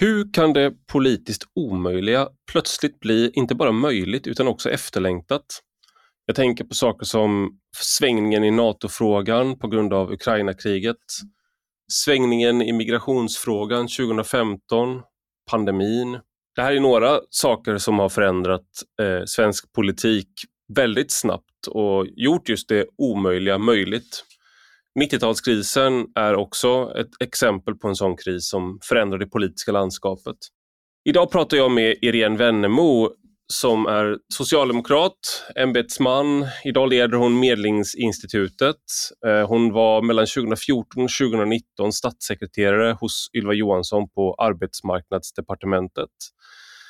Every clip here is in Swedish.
Hur kan det politiskt omöjliga plötsligt bli inte bara möjligt utan också efterlängtat? Jag tänker på saker som svängningen i NATO-frågan på grund av Ukraina-kriget, svängningen i migrationsfrågan 2015, pandemin. Det här är några saker som har förändrat eh, svensk politik väldigt snabbt och gjort just det omöjliga möjligt. 90-talskrisen är också ett exempel på en sån kris som förändrar det politiska landskapet. Idag pratar jag med Irene Wennemo som är socialdemokrat, ämbetsman. Idag leder hon Medlingsinstitutet. Eh, hon var mellan 2014 och 2019 statssekreterare hos Ylva Johansson på Arbetsmarknadsdepartementet.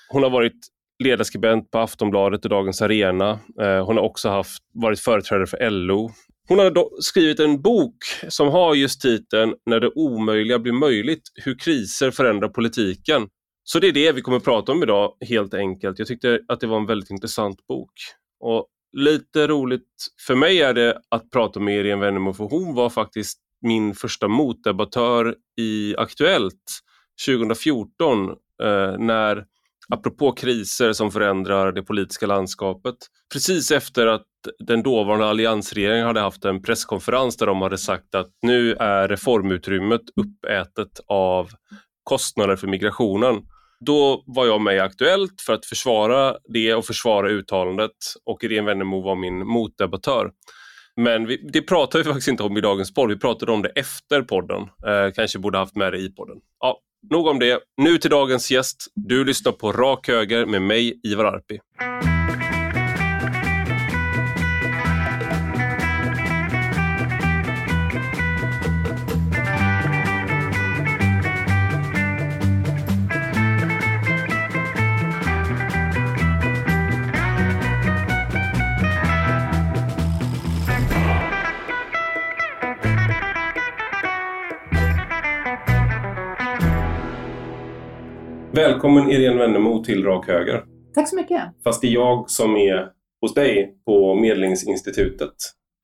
Hon har varit ledarskribent på Aftonbladet och Dagens Arena. Eh, hon har också haft, varit företrädare för LO. Hon har skrivit en bok som har just titeln När det omöjliga blir möjligt, hur kriser förändrar politiken. Så det är det vi kommer att prata om idag helt enkelt. Jag tyckte att det var en väldigt intressant bok. Och lite roligt för mig är det att prata med Irene Wennemo för hon var faktiskt min första motdebattör i Aktuellt 2014 eh, när apropå kriser som förändrar det politiska landskapet. Precis efter att den dåvarande alliansregeringen hade haft en presskonferens där de hade sagt att nu är reformutrymmet uppätet av kostnader för migrationen. Då var jag med i Aktuellt för att försvara det och försvara uttalandet och Irene Wennemo var min motdebattör. Men vi, det pratar vi faktiskt inte om i dagens podd, vi pratade om det efter podden. Eh, kanske borde haft med det i podden. Ja, nog om det. Nu till dagens gäst. Du lyssnar på Rak Höger med mig, Ivar Arpi. Välkommen Irene Wennemo till Rak Höger. Tack så mycket. Fast det är jag som är hos dig på Medlingsinstitutet.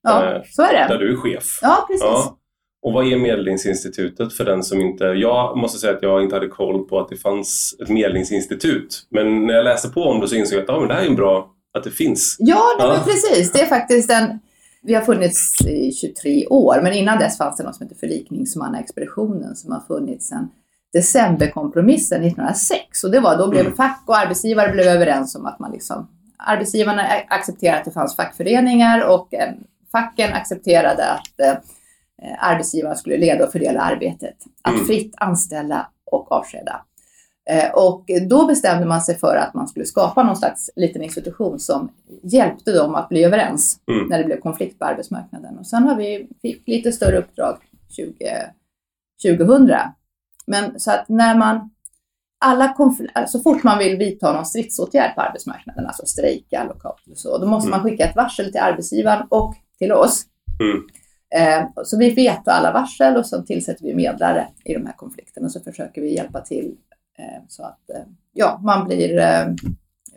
Ja, eh, så är det. Där du är chef. Ja, precis. Ja. Och vad är Medlingsinstitutet för den som inte... Jag måste säga att jag inte hade koll på att det fanns ett medlingsinstitut. Men när jag läste på om det så insåg jag att ja, men det här är en bra att det finns. Ja, nej, ja. precis. Det är faktiskt en... Vi har funnits i 23 år, men innan dess fanns det något som heter Förlikningsmannaexpeditionen som har funnits sedan decemberkompromissen 1906 och det var då blev mm. fack och arbetsgivare blev överens om att man liksom arbetsgivarna accepterade att det fanns fackföreningar och eh, facken accepterade att eh, arbetsgivarna skulle leda och fördela arbetet. Att mm. fritt anställa och avskeda. Eh, och då bestämde man sig för att man skulle skapa någon slags liten institution som hjälpte dem att bli överens mm. när det blev konflikt på arbetsmarknaden. Och sen har vi fick lite större uppdrag 20, 2000 men så att när man alla så fort man vill vidta någon stridsåtgärd på arbetsmarknaden, alltså strejka, lockout och så, då måste mm. man skicka ett varsel till arbetsgivaren och till oss. Mm. Eh, så vi vet alla varsel och så tillsätter vi medlare i de här konflikterna och så försöker vi hjälpa till eh, så att eh, ja, man blir, eh,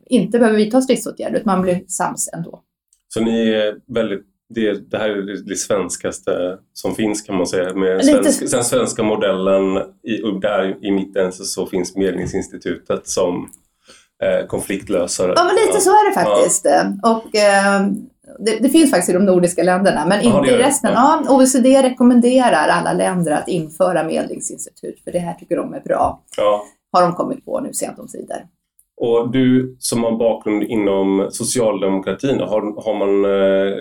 inte behöver vidta stridsåtgärder utan man blir sams ändå. Så ni är väldigt det, det här är det svenskaste som finns kan man säga. Med svensk, den svenska modellen, i, där i mitten så, finns Medlingsinstitutet som eh, konfliktlösare. Ja, men lite så är det faktiskt. Ja. Och, eh, det, det, finns faktiskt i de nordiska länderna, men Aha, inte i resten. Ja. ja. OECD rekommenderar alla länder att införa medlingsinstitut, för det här tycker de är bra. Ja. Har de kommit på nu sent omsider. Och du som har bakgrund inom socialdemokratin, har, har man, eh,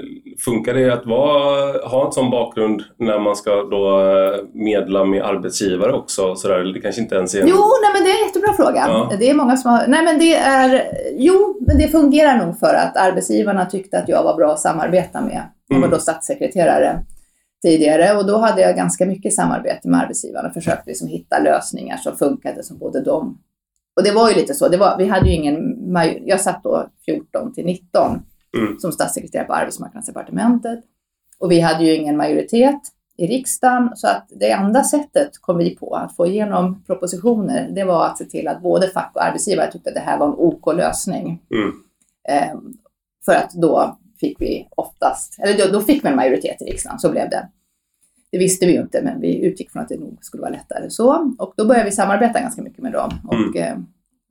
funkar det att vara, ha en sån bakgrund när man ska då eh, medla med arbetsgivare också? Så där, det kanske inte ens är en... Jo, nej, men det är en jättebra fråga. Ja. Det är många som har... Nej, men det är... Jo, men det fungerar nog för att arbetsgivarna tyckte att jag var bra att samarbeta med. Jag var mm. då statssekreterare tidigare och då hade jag ganska mycket samarbete med arbetsgivarna och försökte liksom hitta lösningar som funkade som både de och det var ju lite så, det var, vi hade ju ingen, jag satt då 14 till 19 mm. som statssekreterare på arbetsmarknadsdepartementet och vi hade ju ingen majoritet i riksdagen så att det enda sättet kom vi på att få igenom propositioner, det var att se till att både fack och arbetsgivare tyckte att det här var en OK lösning. Mm. Eh, för att då fick vi oftast, eller då, då fick vi en majoritet i riksdagen, så blev det. Det visste vi ju inte, men vi utgick från att det nog skulle vara lättare så. Och då började vi samarbeta ganska mycket med dem. Och Mm. eh,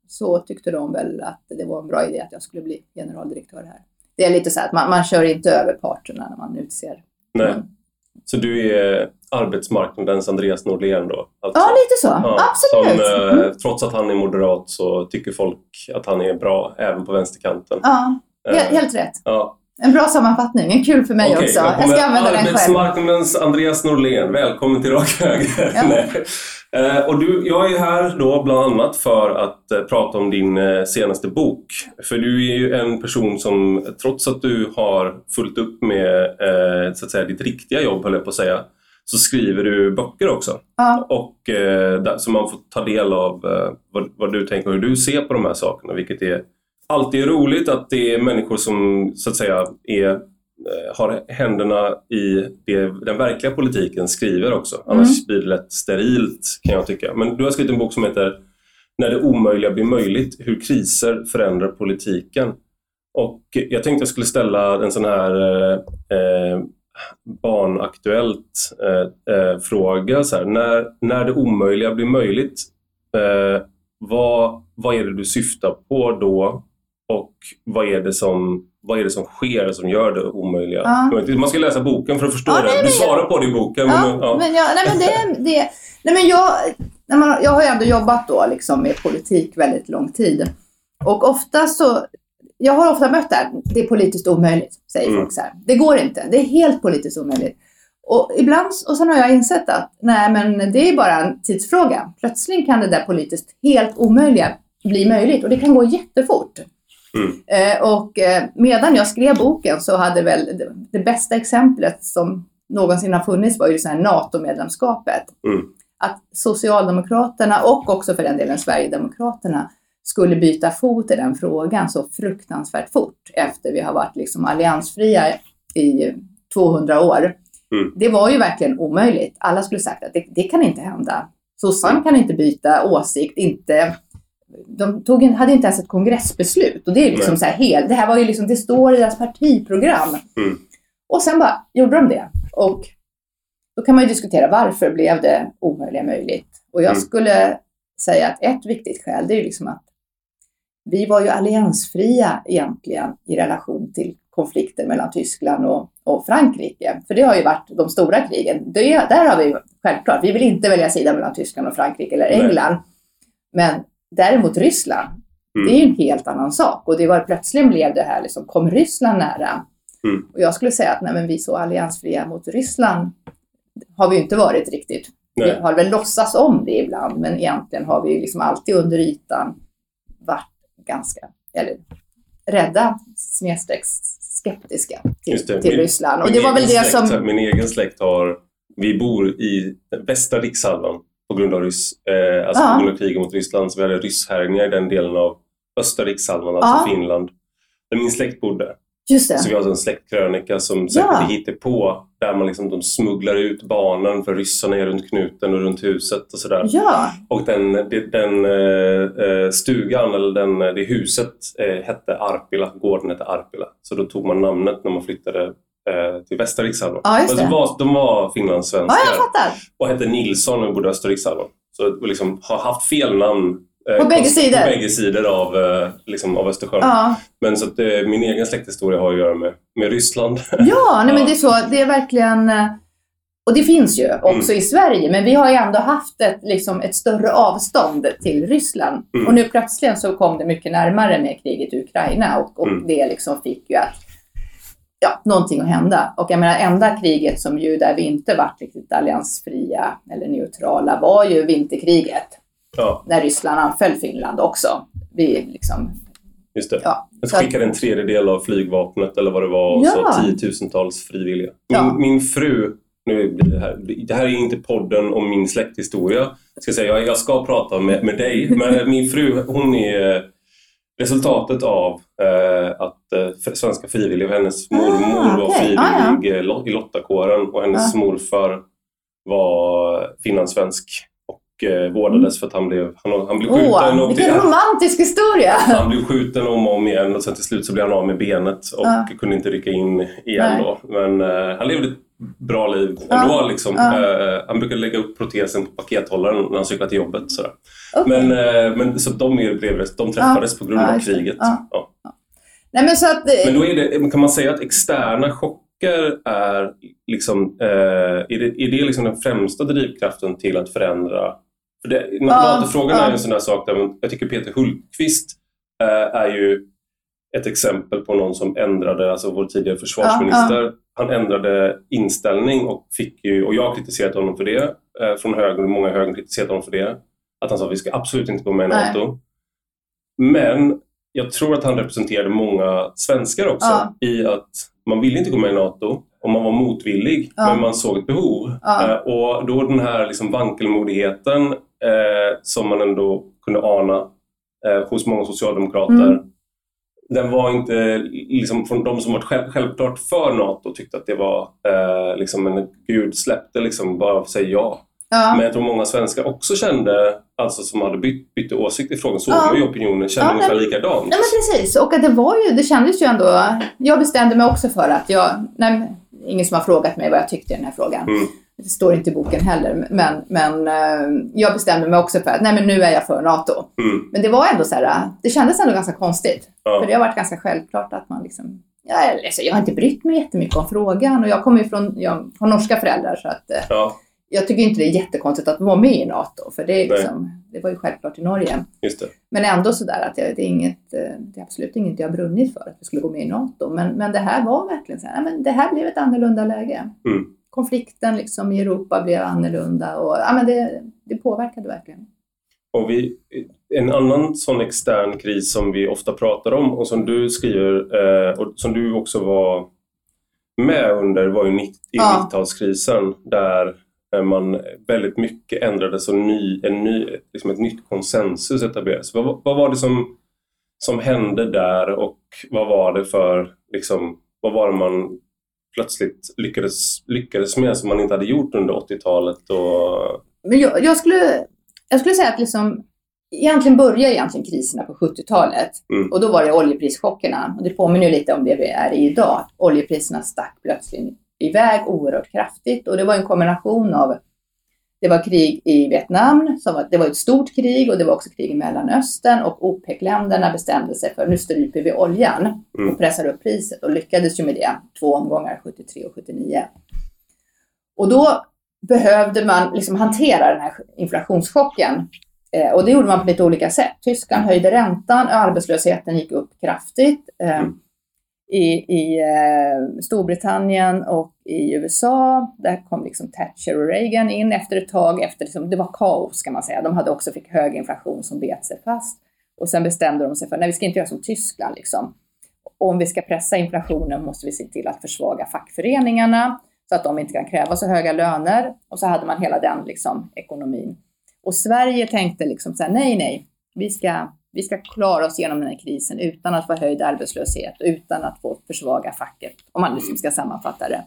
så tyckte de väl att det var en bra idé att jag skulle bli generaldirektör här. Det är lite så här att man, man kör inte över parterna när man utser. Nej. någon. Så du är arbetsmarknadens Andreas Norlén då? Alltså. Ja, lite så. Ja, Absolut. Som, eh, Mm. Trots att han är moderat så tycker folk att han är bra även på vänsterkanten. Ja, helt, Eh, helt rätt. ja. En bra sammanfattning. En kul för mig Okej, också. jag ska använda den själv. Arbetsmarknadens Andreas Norlén, välkommen till Rak Höger. Ja. Eh, och du, jag är här då bland annat för att eh, prata om din eh, senaste bok. För du är ju en person som, trots att du har fullt upp med så att säga, ditt riktiga jobb, höll jag på att säga, så skriver du böcker också. Ja. Och, där, så man får ta del av vad, vad du tänker och hur du ser på de här sakerna, vilket är alltid är roligt att det är människor som så att säga är, eh, har händerna i det, den verkliga politiken skriver också. Annars blir det lätt sterilt kan jag tycka. Men du har skrivit en bok som heter När det omöjliga blir möjligt, hur kriser förändrar politiken. Och jag tänkte jag skulle ställa en sån här eh, eh, barnaktuellt eh, eh, fråga. Så här, när, när det omöjliga blir möjligt, eh, vad, vad är det du syftar på då? Och vad är det som, vad är det som sker som gör det omöjliga Ja. Man ska läsa boken för att förstå Ja, det. nej, Du svarar på det i boken. Ja, men, ja. men, jag, nej, men det, det, nej, men jag, när man, jag har ju ändå jobbat då liksom med politik väldigt lång tid. Och ofta så, jag har ofta mött det här, det är politiskt omöjligt, säger Mm. folk så här. Det går inte, det är helt politiskt omöjligt. Och ibland, och sen har jag insett att nej men det är bara en tidsfråga. Plötsligt kan det där politiskt helt omöjliga bli möjligt och det kan gå jättefort. Mm. Eh, och eh, medan jag skrev boken så hade väl det, det bästa exemplet som någonsin har funnits var ju så här NATO-medlemskapet. Mm. Att Socialdemokraterna och också för den delen Sverigedemokraterna skulle byta fot i den frågan så fruktansvärt fort efter vi har varit liksom alliansfria i 200 år. Mm. Det var ju verkligen omöjligt. Alla skulle sagt att det, det kan inte hända. Sossarna kan inte byta åsikt, inte de tog en, hade inte ens ett kongressbeslut och det är liksom Nej. så här helt, det här var ju liksom, det står i deras partiprogram. Mm. Och sen bara gjorde de det. Och då kan man ju diskutera varför blev det omöjliga möjligt? Och jag Mm. skulle säga att ett viktigt skäl det är ju liksom att vi var ju alliansfria egentligen i relation till konflikter mellan Tyskland och, och Frankrike. För det har ju varit de stora krigen. Det, där har vi självklart, vi vill inte välja sida mellan Tyskland och Frankrike eller Nej. England. Men däremot Ryssland, Mm. det är ju en helt annan sak. Och det var plötsligen blev det här, liksom, kom Ryssland nära? Mm. Och jag skulle säga att nej, men vi så alliansfria mot Ryssland har vi ju inte varit riktigt. Nej. Vi har väl låtsats om det ibland, men egentligen har vi ju liksom alltid under ytan varit ganska, eller rädda snedstreck skeptiska Just det. till, till Min- Ryssland. Och det var väl det släkt, som... Min egen släkt har... Vi bor i västra rikshalvan på grund av, ryss, eh, alltså Ja. på grund av kriget mot Ryssland. Så vi hade rysshärjningar i den delen av östra rikshalvan, alltså Ja. Finland. Där min släkt bodde. Just det. Så vi har alltså en släktkrönika som säkert Ja. är hittepå. Där man liksom, de smugglar ut barnen för ryssarna är runt knuten och runt huset och sådär. Ja, Och den, den eh, eh, stugan, eller den, det huset, eh, hette Arpila. Gården hette Arpila. Så då tog man namnet när man flyttade till västra rikshalvan. Ja, just Men det. de var, de var ja finlandssvenskar fattar. och hette Nilsson och bodde i östra rikshalvan. Så liksom, har haft fel namn eh, På bägge sidor? På bägge sidor av, eh, liksom, av Östersjön. Ja. Men så att, eh, min egen släkthistoria har att göra med, med Ryssland. Ja, nej, Ja. men det är så. Det är verkligen... eh, Och det finns ju också Mm. i Sverige, men vi har ju ändå haft ett, liksom, ett större avstånd till Ryssland. Mm. Och nu plötsligt så kom det mycket närmare med kriget i Ukraina och, och Mm. det liksom fick ju att, ja, någonting att hända. Och jag menar, enda kriget som ju där vi inte varit riktigt alliansfria eller neutrala var ju vinterkriget, ja, när Ryssland anföll Finland också. Vi liksom, just det. ja. Jag Så att- skickade en tredjedel av flygvapnet eller vad det var och Ja. så tiotusentals frivilliga. Min, Ja. min fru, nu, blir det, här, det här är inte podden om min släkthistoria. Jag ska, säga, jag, jag ska prata med, med dig, men min fru hon är resultatet av eh, att eh, svenska frivilliga, hennes mormor Ah, var frivillig Ah, eh, lo- i Lottakåren och hennes Ah. morfar var finlandssvensk och eh, vårdades för att han blev, han, han blev skjuten. Och vilken romantisk historia! han blev skjuten om och om igen och sen till slut så blev han av med benet och Ja. kunde inte rycka in igen Nej. då. Men eh, han levde bra liv ändå. Liksom. Uh, han brukar lägga upp protesen på pakethållaren när han cyklar till jobbet. Sådär. Okay. Men, uh, men, så de, är, blev, de träffades på grund av kriget. Ja. Nej, men, så att, men då är det, kan man säga att externa chocker är, liksom, eh, är det, är det liksom den främsta drivkraften till att förändra? För det, NATO-frågan är en sån där sak där jag tycker Peter Hultqvist eh, är ju ett exempel på någon som ändrade, alltså vår tidigare försvarsminister, han ändrade inställning och fick ju, och jag har kritiserat honom för det, eh, från höger, och många höger kritiserat honom för det, att han sa att vi ska absolut inte gå med i NATO. Men jag tror att han representerade många svenskar också ja. i att man ville inte gå med i NATO och man var motvillig ja. men man såg ett behov. Ja. Eh, och då den här liksom vankelmodigheten eh, som man ändå kunde ana eh, hos många socialdemokrater mm. Den var inte, liksom, från de som var själv, självklart för NATO tyckte att det var eh, liksom en gud släppte liksom bara säga ja. Ja. Men jag tror många svenskar också kände, alltså som hade bytt, bytt åsikt i frågan, såg ja. man ju opinionen, kände ja, ungefär likadant. Ja men precis, och det var ju, det kändes ju ändå, jag bestämde mig också för att jag, nej, ingen som har frågat mig vad jag tyckte i den här frågan. Mm. Det står inte i boken heller, men, men uh, jag bestämde mig också för att nej men nu är jag för NATO. Mm. Men det var ändå så här, det kändes ändå ganska konstigt. Ja. För det har varit ganska självklart att man liksom, jag, alltså, jag har inte brytt mig jättemycket om frågan och jag kommer ju från, jag har norska föräldrar så att uh, ja jag tycker inte det är jättekonstigt att vara med i NATO, för det, är liksom, det var ju självklart i Norge. Men ändå sådär att jag, det, är inget, eh, det är absolut inget jag har brunnit för, att vi skulle gå med i NATO. Men, men det här var verkligen så här, men det här blev ett annorlunda läge. Mm. Konflikten liksom i Europa blev annorlunda och ja, men det, det påverkade verkligen. Och vi, en annan sån extern kris som vi ofta pratar om och som du skriver eh, och som du också var med under var ju 90-talskrisen ja. där man väldigt mycket ändrades och ny, en ny, liksom ett nytt konsensus etablerades. Vad, vad var det som, som hände där och vad var det för, liksom, vad var det man plötsligt lyckades, lyckades med som man inte hade gjort under 80-talet? Och... Men jag, jag, skulle, jag skulle säga att liksom, egentligen började egentligen kriserna på 70-talet mm. och då var det oljeprischockerna. Och det påminner lite om det vi är i idag. Oljepriserna stack plötsligt iväg oerhört kraftigt och det var en kombination av det var krig i Vietnam, som var, det var ett stort krig och det var också krig i Mellanöstern och OPEC-länderna bestämde sig för nu stryper vi oljan mm. och pressar upp priset och lyckades ju med det två omgångar, 73 och 79. Och då behövde man liksom hantera den här inflationschocken eh, och det gjorde man på lite olika sätt. Tyskland höjde räntan, arbetslösheten gick upp kraftigt. Eh, mm i, i eh, Storbritannien och i USA. Där kom liksom Thatcher och Reagan in efter ett tag. Efter liksom, det var kaos kan man säga. De hade också fick hög inflation som bet sig fast. Och sen bestämde de sig för nej vi ska inte göra som Tyskland. Liksom. Om vi ska pressa inflationen måste vi se till att försvaga fackföreningarna så att de inte kan kräva så höga löner. Och så hade man hela den liksom, ekonomin. Och Sverige tänkte liksom så här, nej, nej, vi ska vi ska klara oss genom den här krisen utan att få höjd arbetslöshet, utan att få försvaga facket, om man liksom ska sammanfatta det.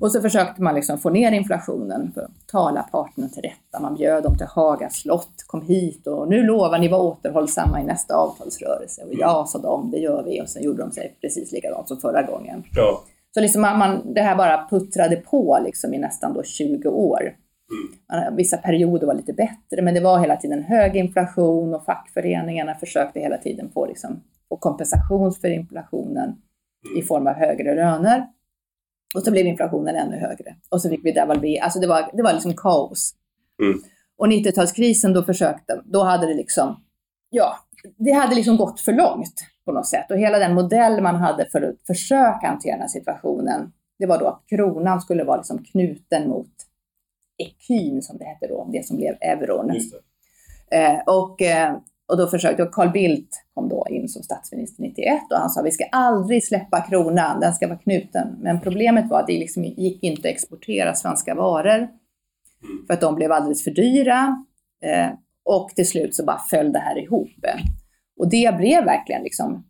Och så försökte man liksom få ner inflationen tala parterna till rätta. Man bjöd dem till Haga slott, kom hit och nu lovar ni vara återhållsamma i nästa avtalsrörelse. Och ja, sa de, det gör vi. Och sen gjorde de sig precis likadant som förra gången. Ja. Så liksom man, man, det här bara puttrade på liksom i nästan då 20 år. Mm. Vissa perioder var lite bättre, men det var hela tiden hög inflation och fackföreningarna försökte hela tiden få, liksom, få kompensation för inflationen mm. i form av högre löner. Och så blev inflationen ännu högre. Och så fick vi devalvera. Alltså det var, det var liksom kaos. Mm. Och 90-talskrisen, då försökte, då hade det liksom, ja, det hade liksom gått för långt på något sätt. Och hela den modell man hade för att försöka hantera den här situationen, det var då att kronan skulle vara liksom knuten mot ecun som det hette då, det som blev euron. Eh, och, eh, och då försökte, och Carl Bildt kom då in som statsminister 91 och han sa vi ska aldrig släppa kronan, den ska vara knuten. Men problemet var att det liksom gick inte att exportera svenska varor mm. för att de blev alldeles för dyra. Eh, och till slut så bara föll det här ihop. Och det blev verkligen liksom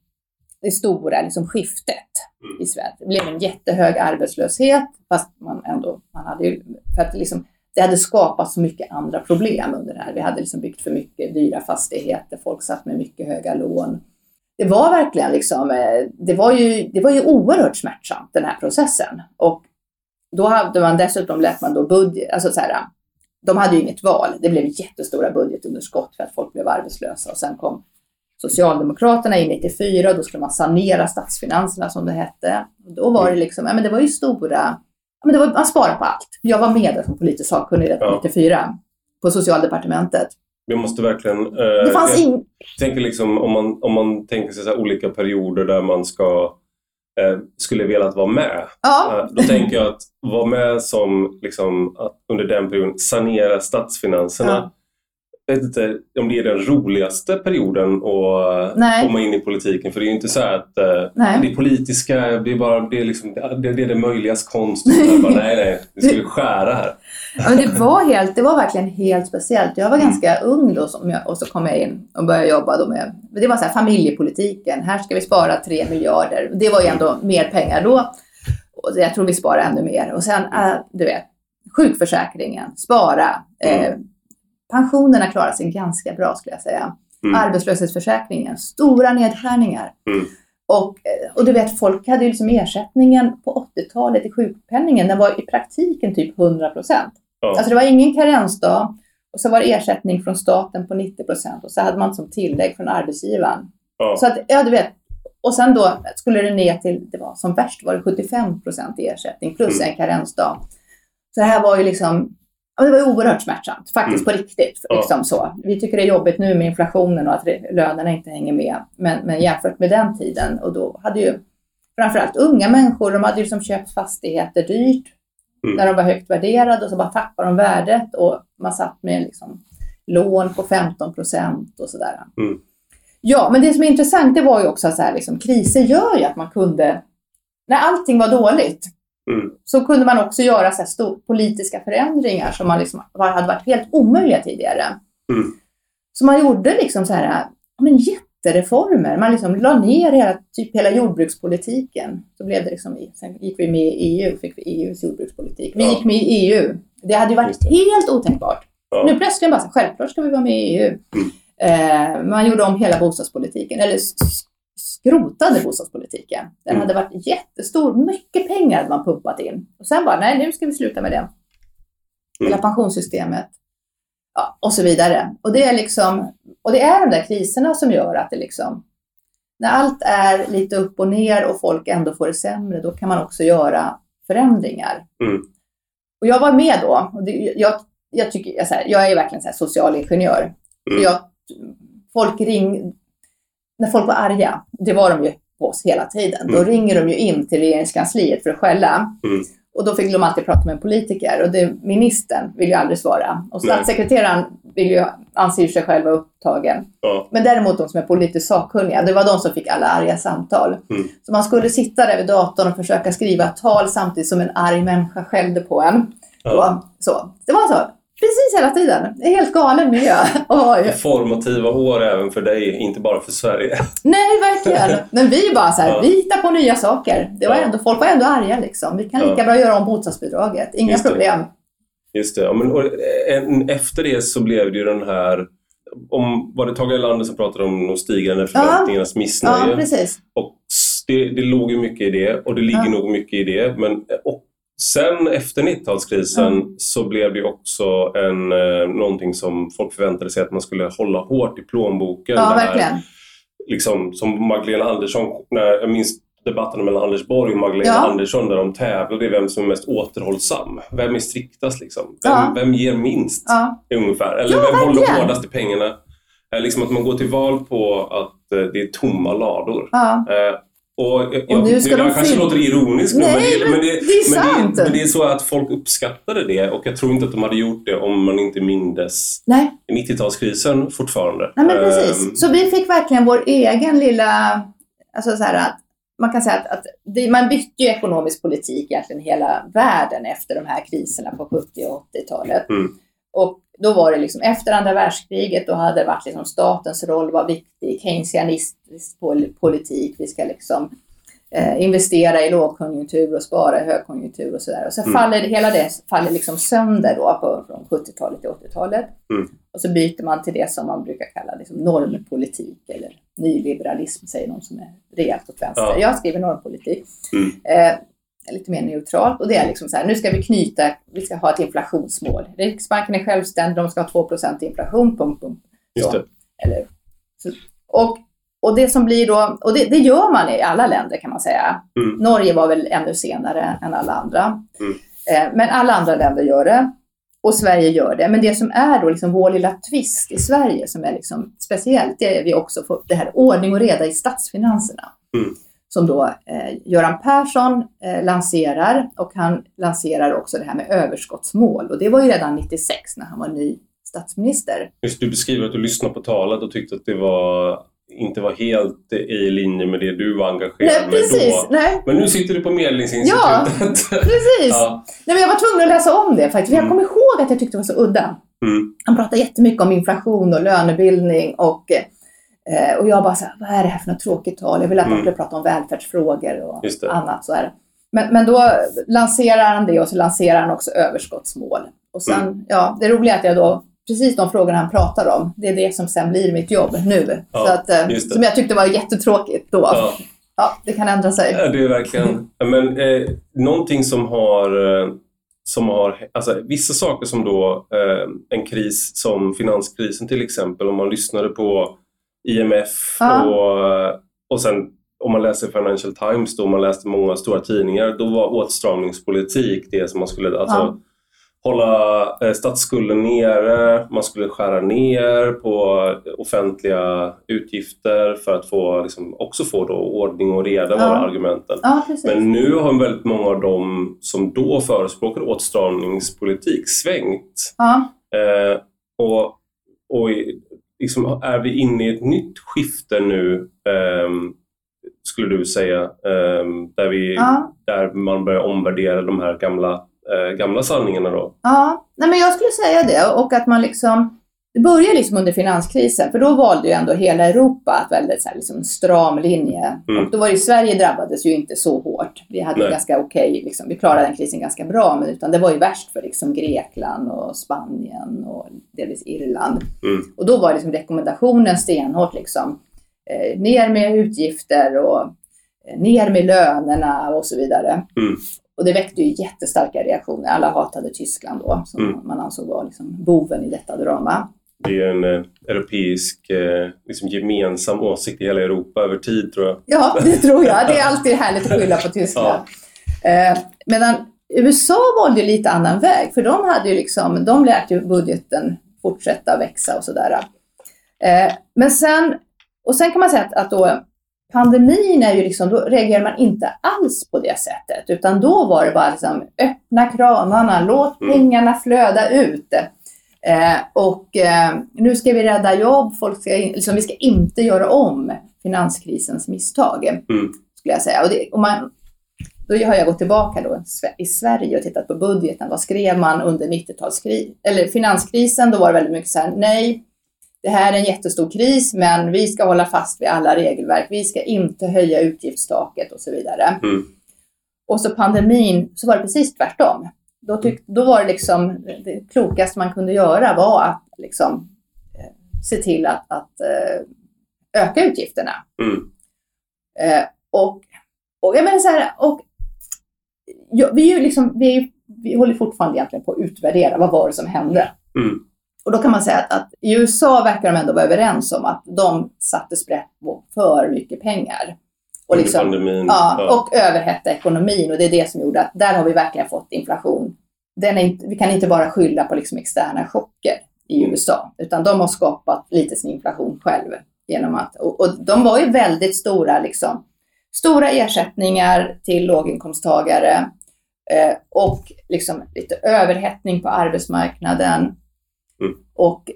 det stora liksom skiftet mm. i Sverige. Det blev en jättehög arbetslöshet, fast man ändå, man hade ju, för att liksom, det hade skapat så mycket andra problem under det här. Vi hade liksom byggt för mycket dyra fastigheter, folk satt med mycket höga lån. Det var verkligen liksom, eh, det var ju, det var ju oerhört smärtsamt den här processen. Och då hade man dessutom lät man då budget, alltså så här, de hade ju inget val. Det blev jättestora budgetunderskott för att folk blev arbetslösa och sen kom Socialdemokraterna in 94 och då skulle man sanera statsfinanserna som det hette. Och då var det liksom, ja men det var ju stora, men det var, man sparade på allt. Jag var med där som politisk sakkunnig redan Ja. 94 på socialdepartementet. Vi måste verkligen... eh, Det fanns jag tänker liksom om man, om man tänker sig så olika perioder där man ska eh, skulle velat vara med. ja, Eh, Då tänker jag att vara med som liksom, att under den perioden sanera statsfinanserna. Ja. Jag vet inte om det är den roligaste perioden att Nej. komma in i politiken. För det är ju inte så att eh, Nej. det politiska, det är, bara, det är, liksom, det, är det möjligas konst. Bara, nej, nej, vi skulle skära här. Men det, var helt, det var verkligen helt speciellt. Jag var ganska ung då som jag, och så kom jag in och började jobba då med, det var så här familjepolitiken. Här ska vi spara 3 miljarder. Det var ju ändå mer pengar då. Och jag tror vi sparar ännu mer. Och sen, äh, du vet, sjukförsäkringen, spara. Eh, pensionerna klarar sig ganska bra skulle jag säga. Mm. Arbetslöshetsförsäkringen, stora nedskärningar. Mm. Och, eh, och du vet, folk hade ju liksom ersättningen på 80-talet i sjukpenningen, den var i praktiken typ 100 procent. Ja. Alltså det var ingen karensdag och så var det ersättning från staten på 90 procent och så hade man som tillägg från arbetsgivaren. Ja. Så att, ja du vet, och sen då skulle det ner till, det var som värst var det 75 procent i ersättning plus Mm. en karensdag. Så det här var ju liksom, ja, det var oerhört smärtsamt, faktiskt på riktigt. Mm. Ja. Liksom så. Vi tycker det är jobbigt nu med inflationen och att lönerna inte hänger med. Men, men jämfört med den tiden, och då hade ju framförallt unga människor, de hade ju liksom köpt fastigheter dyrt Mm. när de var högt värderade och så bara tappade de värdet och man satt med liksom lån på 15 procent och sådär. Mm. Ja, men det som är intressant det var ju också så här, liksom, kriser gör ju att man kunde, när allting var dåligt, Mm. så kunde man också göra så här stor, politiska förändringar som man liksom, var, hade varit helt omöjliga tidigare. Mm. Så man gjorde liksom så här, men jättereformer. Man liksom la ner hela, typ hela jordbrukspolitiken. Så blev det liksom, sen gick vi med i EU, fick vi EUs jordbrukspolitik. Vi Ja. gick med i EU. Det hade ju varit helt otänkbart. Ja. Nu plötsligt bara så, självklart ska vi vara med i EU. Eh, man gjorde om hela bostadspolitiken, eller skrotade bostadspolitiken. Den Mm. hade varit jättestor, mycket pengar hade man pumpat in. Och sen bara, nej nu ska vi sluta med det. Hela Mm. pensionssystemet. Ja, och så vidare. Och det är liksom, och det är de där kriserna som gör att det liksom, när allt är lite upp och ner och folk ändå får det sämre, då kan man också göra förändringar. Mm. Och jag var med då. Och det, jag, jag, tycker, jag, så här, jag är verkligen så här socialingenjör. Mm. Jag, folk ring, när folk var arga, det var de ju på oss hela tiden, då Mm. ringer de ju in till regeringskansliet för att skälla. Mm. Och då fick de alltid prata med en politiker och det, ministern vill ju aldrig svara. Och statssekreteraren vill ju, anser sig själv vara upptagen. Ja. Men däremot de som är politiskt sakkunniga, det var de som fick alla arga samtal. Mm. Så man skulle sitta där vid datorn och försöka skriva tal samtidigt som en arg människa skällde på en. Ja. Och så. Det var så. Precis hela tiden. Det är helt galen miljö. Oj. Formativa år även för dig, inte bara för Sverige. Nej, verkligen. Men vi bara så här, Ja. vi hittar på nya saker. Det var Ja. ändå, folk var ändå arga liksom. Vi kan lika Ja. bra göra om bostadsbidraget. Inga Just det. problem. Just det. Ja, men, och, en, efter det så blev det ju den här... Om, var det Tage Erlander som pratade om de stigande förväntningarnas Ja, missnöje? precis. Och det, det låg ju mycket i det och det ligger Ja. nog mycket i det. Men, och sen efter 90-talskrisen så blev det också en, eh, någonting som folk förväntade sig att man skulle hålla hårt i plånboken. Ja, här, verkligen. Liksom, som Magdalena Andersson, när jag minns debatten mellan Anders Borg och Magdalena Ja. Andersson där de tävlade i vem som är mest återhållsam. Vem är striktast liksom? Vem, Ja. vem ger minst? Ja. ungefär. Eller vem håller verkligen. hårdast i pengarna? Eh, Liksom att man går till val på att eh, det är tomma lador. Och jag, jag, nu ska det de jag kanske låter ironiskt nu, Nej, men, det, men det, det är men, det, men det är så att folk uppskattade det och jag tror inte att de hade gjort det om man inte mindes Nej, 90-talskrisen fortfarande. nej men precis. Så vi fick verkligen vår egen lilla, alltså så här man kan säga att, att det, man bytte ju ekonomisk politik egentligen hela världen efter de här kriserna på 70 och 80-talet. Mm. Och då var det liksom efter andra världskriget, då hade det varit liksom statens roll var viktig, keynesianistisk pol- politik, vi ska liksom eh, investera i lågkonjunktur och spara i högkonjunktur och sådär. Och så Mm. faller hela det faller liksom sönder då på, från 70-talet till 80-talet. Mm. Och så byter man till det som man brukar kalla liksom normpolitik eller nyliberalism, säger någon som är rejält åt vänster. Ja. Jag skriver normpolitik. Mm. Eh, lite mer neutralt och det är liksom så här, nu ska vi knyta, vi ska ha ett inflationsmål. Riksbanken är självständig, de ska ha 2% inflation, punkt, punkt. Just det. Eller, så, och, och det som blir då, och det, det gör man i alla länder kan man säga. Mm. Norge var väl ännu senare än alla andra. Mm. Eh, men alla andra länder gör det. Och Sverige gör det. Men det som är då liksom vår lilla twist i Sverige som är liksom speciellt, det är vi också får det här ordning och reda i statsfinanserna. Mm. Som då eh, Göran Persson eh, lanserar och han lanserar också det här med överskottsmål. Och det var ju redan 96 när han var ny statsminister. Just du beskriver att du lyssnade på talet och tyckte att det var inte var helt i linje med det du var engagerad Nej, med precis. då. Nej, Men nu sitter du på Medlingsinstitutet. precis. ja. Nej, men jag var tvungen att läsa om det faktiskt. för Jag Mm. kommer ihåg att jag tyckte det var så udda. Mm. Han pratar jättemycket om inflation och lönebildning och, eh, och jag bara så här, vad är det här för något tråkigt tal? Jag vill att man Mm. skulle prata om välfärdsfrågor och annat. Så här. Men, men då lanserar han det och så lanserar han också överskottsmål. Och sen, Mm. ja, det roliga är att jag då, precis de frågorna han pratar om, det är det som sen blir mitt jobb nu. Ja, så att, eh, som jag tyckte var jättetråkigt då. Ja. Ja. det kan ändra sig. Ja, det är verkligen... Men, eh, någonting som har... Eh, som har alltså, vissa saker som då eh, en kris som finanskrisen till exempel, om man lyssnade på IMF Ja. och, och sen om man läser Financial Times då, om man läste många stora tidningar, då var åtstramningspolitik det som man skulle... Alltså, Ja. hålla eh, statsskulden nere, man skulle skära ner på offentliga utgifter för att få, liksom, också få då ordning och reda var Ja. argumenten. Ja. Men nu har väldigt många av dem som då förespråkade åtstramningspolitik svängt. Ja. Eh, och och liksom, är vi inne i ett nytt skifte nu, ehm, skulle du säga, ehm, där, vi, Ja. där man börjar omvärdera de här gamla, eh, gamla sanningarna då? Ja, nej men jag skulle säga det och att man liksom det började liksom under finanskrisen, för då valde ju ändå hela Europa att väldigt så här, liksom stram linje. Mm. Och då var det Sverige drabbades ju inte så hårt. Vi hade Nej. ganska okej, liksom, vi klarade den krisen ganska bra, men utan det var ju värst för liksom Grekland och Spanien och delvis Irland. Mm. Och då var liksom rekommendationen stenhårt liksom, eh, ner med utgifter och eh, ner med lönerna och så vidare. Mm. Och det väckte ju jättestarka reaktioner. Alla hatade Tyskland då, som Mm. man ansåg var liksom boven i detta drama. Det är en eh, europeisk eh, liksom gemensam åsikt i hela Europa över tid tror jag. Ja, det tror jag. Det är alltid härligt att skylla på Tyskland. Eh, medan USA valde ju lite annan väg, för de hade ju liksom, de lät ju budgeten fortsätta växa och sådär. Eh, men sen, och sen kan man säga att, att då pandemin är ju liksom, då reagerar man inte alls på det sättet, utan då var det bara liksom öppna kranarna, låt Mm. pengarna flöda ut. Eh, och eh, nu ska vi rädda jobb, folk ska, liksom, vi ska inte göra om finanskrisens misstag, Mm. skulle jag säga. Och det, och man, då har jag gått tillbaka då i Sverige och tittat på budgeten. Vad skrev man under 90-talskrisen? Eller finanskrisen, då var det väldigt mycket så här, nej, det här är en jättestor kris, men vi ska hålla fast vid alla regelverk. Vi ska inte höja utgiftstaket och så vidare. Mm. Och så pandemin, så var det precis tvärtom. Då, tyck, då var det liksom, det klokaste man kunde göra var att liksom, eh, se till att, att eh, öka utgifterna. Mm. Eh, och, och jag menar så här, och ja, vi, är ju liksom, vi, är vi håller fortfarande egentligen på att utvärdera vad var det som hände. Mm. Och då kan man säga att, att i USA verkar de ändå vara överens om att de satte sprätt på för mycket pengar. Och, liksom, pandemin. ja, och överhetta ekonomin och det är det som gjorde att där har vi verkligen fått inflation. Den inte, vi kan inte bara skylla på liksom externa chocker i Mm. USA, utan de har skapat lite sin inflation själv. Genom att, och, och de var ju väldigt stora, liksom, stora ersättningar till låginkomsttagare eh, och liksom lite överhettning på arbetsmarknaden. Mm. Och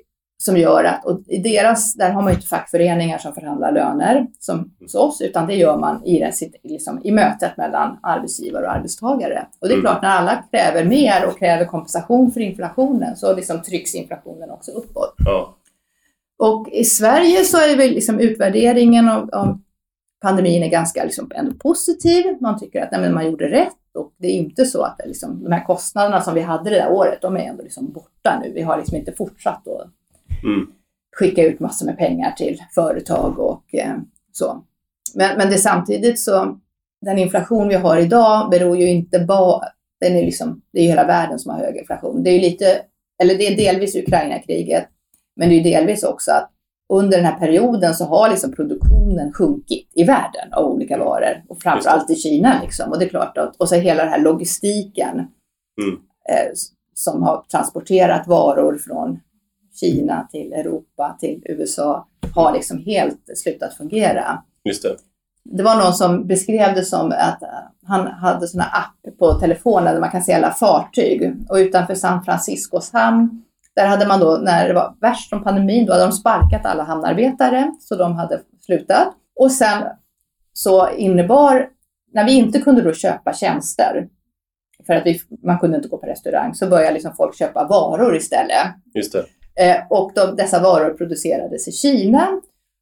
som gör att, och i deras, där har man ju inte fackföreningar som förhandlar löner som hos oss, utan det gör man i, den, liksom, i mötet mellan arbetsgivare och arbetstagare. Och det är Mm. klart, när alla kräver mer och kräver kompensation för inflationen så liksom trycks inflationen också uppåt. Ja. Och i Sverige så är väl liksom utvärderingen av, av pandemin är ganska liksom ändå positiv. Man tycker att nej, man gjorde rätt och det är inte så att liksom, de här kostnaderna som vi hade det där året, de är ändå liksom borta nu. Vi har liksom inte fortsatt att Mm. skicka ut massor med pengar till företag och eh, så. Men, men det samtidigt så, den inflation vi har idag beror ju inte bara, den är liksom, det är ju hela världen som har hög inflation. Det är ju lite, eller det är delvis Ukraina-kriget, men det är ju delvis också att under den här perioden så har liksom produktionen sjunkit i världen av olika varor och framförallt i Kina. Liksom. Och det är klart att, och så hela den här logistiken Mm. eh, som har transporterat varor från Kina till Europa till USA har liksom helt slutat fungera. Just det. Det var någon som beskrev det som att han hade såna app på telefonen där man kan se alla fartyg. Och utanför San Franciscos hamn, där hade man då, när det var värst från pandemin, då hade de sparkat alla hamnarbetare, så de hade slutat. Och sen så innebar, när vi inte kunde då köpa tjänster, för att vi, man kunde inte gå på restaurang, så började liksom folk köpa varor istället. Just det. Eh, och de, dessa varor producerades i Kina.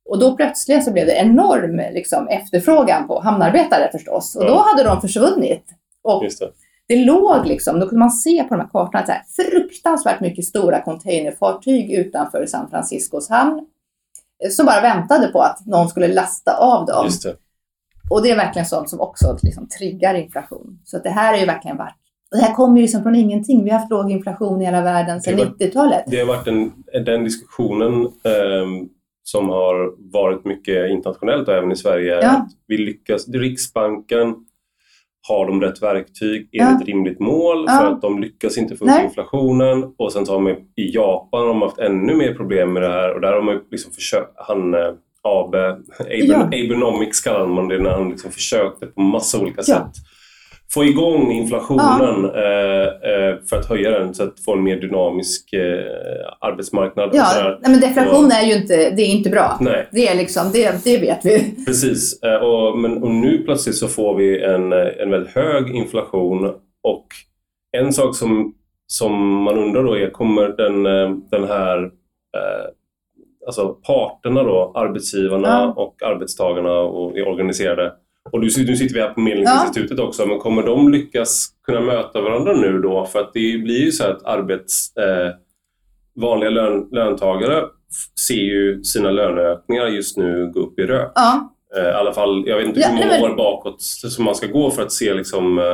Och då plötsligt så blev det enorm liksom, efterfrågan på hamnarbetare förstås. Och då hade de försvunnit. Och det. det låg liksom, då kunde man se på de här kartorna så här, fruktansvärt mycket stora containerfartyg utanför San Franciscos hamn. eh, Som bara väntade på att någon skulle lasta av dem. Det. Och det är verkligen sånt som också liksom triggar inflation. Så det här är ju verkligen varit och det här kommer ju liksom från ingenting. Vi har haft låg inflation i hela världen sedan Det var- 90-talet. Det har varit en, den diskussionen ehm, som har varit mycket internationellt och även i Sverige. Ja. Att vi lyckas, Riksbanken har de rätt verktyg Ja. enligt ett rimligt mål Ja. för att de lyckas inte få upp Nej. inflationen. Och sen så har man i Japan har de haft ännu mer problem med det här och där har man liksom försökt, han eh, AB, Ja. Abenomics kallar man det, när han liksom försökte på massa olika Ja. sätt få igång inflationen eh, eh, för att höja den så att få en mer dynamisk eh, arbetsmarknad. och Ja, nej, men deflation är ju inte, det är inte bra. Nej, Det är liksom, det, det vet vi. precis. Och, men, och nu plötsligt så får vi en, en väldigt hög inflation och en sak som, som man undrar då är, kommer den, den här alltså parterna då, arbetsgivarna Ja. och arbetstagarna och är organiserade och nu, nu sitter vi här på Medlingsinstitutet också, men kommer de lyckas kunna möta varandra nu då? För att det blir ju så att arbets, eh, vanliga lön, löntagare ser ju sina löneökningar just nu gå upp i rök. Ja, Eh, I alla fall, jag vet inte Ja, hur många men- år bakåt som man ska gå för att se liksom, eh,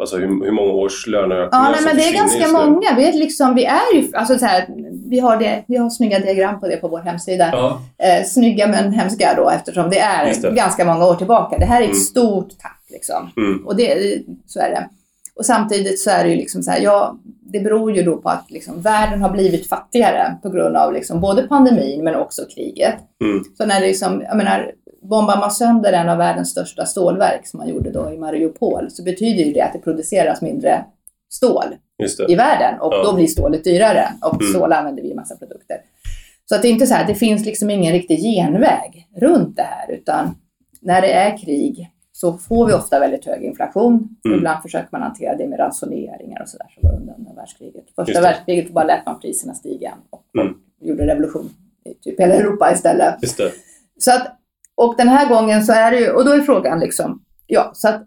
alltså hur, hur många års löneökningar ja nej, men det är ganska många. Vi är, liksom, vi är ju, alltså så här, vi har, det, vi har snygga diagram på det på vår hemsida. Ja, Eh, snygga men hemska då eftersom det är det. ganska många år tillbaka. Det här är ett Mm. stort tapp liksom. mm, Och det, så är det. Och samtidigt så är det ju liksom så här, ja, det beror ju då på att liksom världen har blivit fattigare på grund av liksom både pandemin men också kriget. mm, Så när det liksom, jag menar, bombar man sönder en av världens största stålverk som man gjorde då i Mariupol så betyder ju det att det produceras mindre stål i världen och Ja. då blir stålet dyrare och Mm. stål använder vi i massa produkter. Så att det är inte så här, det finns liksom ingen riktig genväg runt det här utan när det är krig så får vi ofta väldigt hög inflation. Mm. Ibland försöker man hantera det med ransoneringar och sådär som var under andra världskriget. Första världskriget bara lät man priserna stiga och Mm. gjorde revolution i typ hela Europa istället. Så att, och den här gången så är det ju, och då är frågan liksom, ja, så att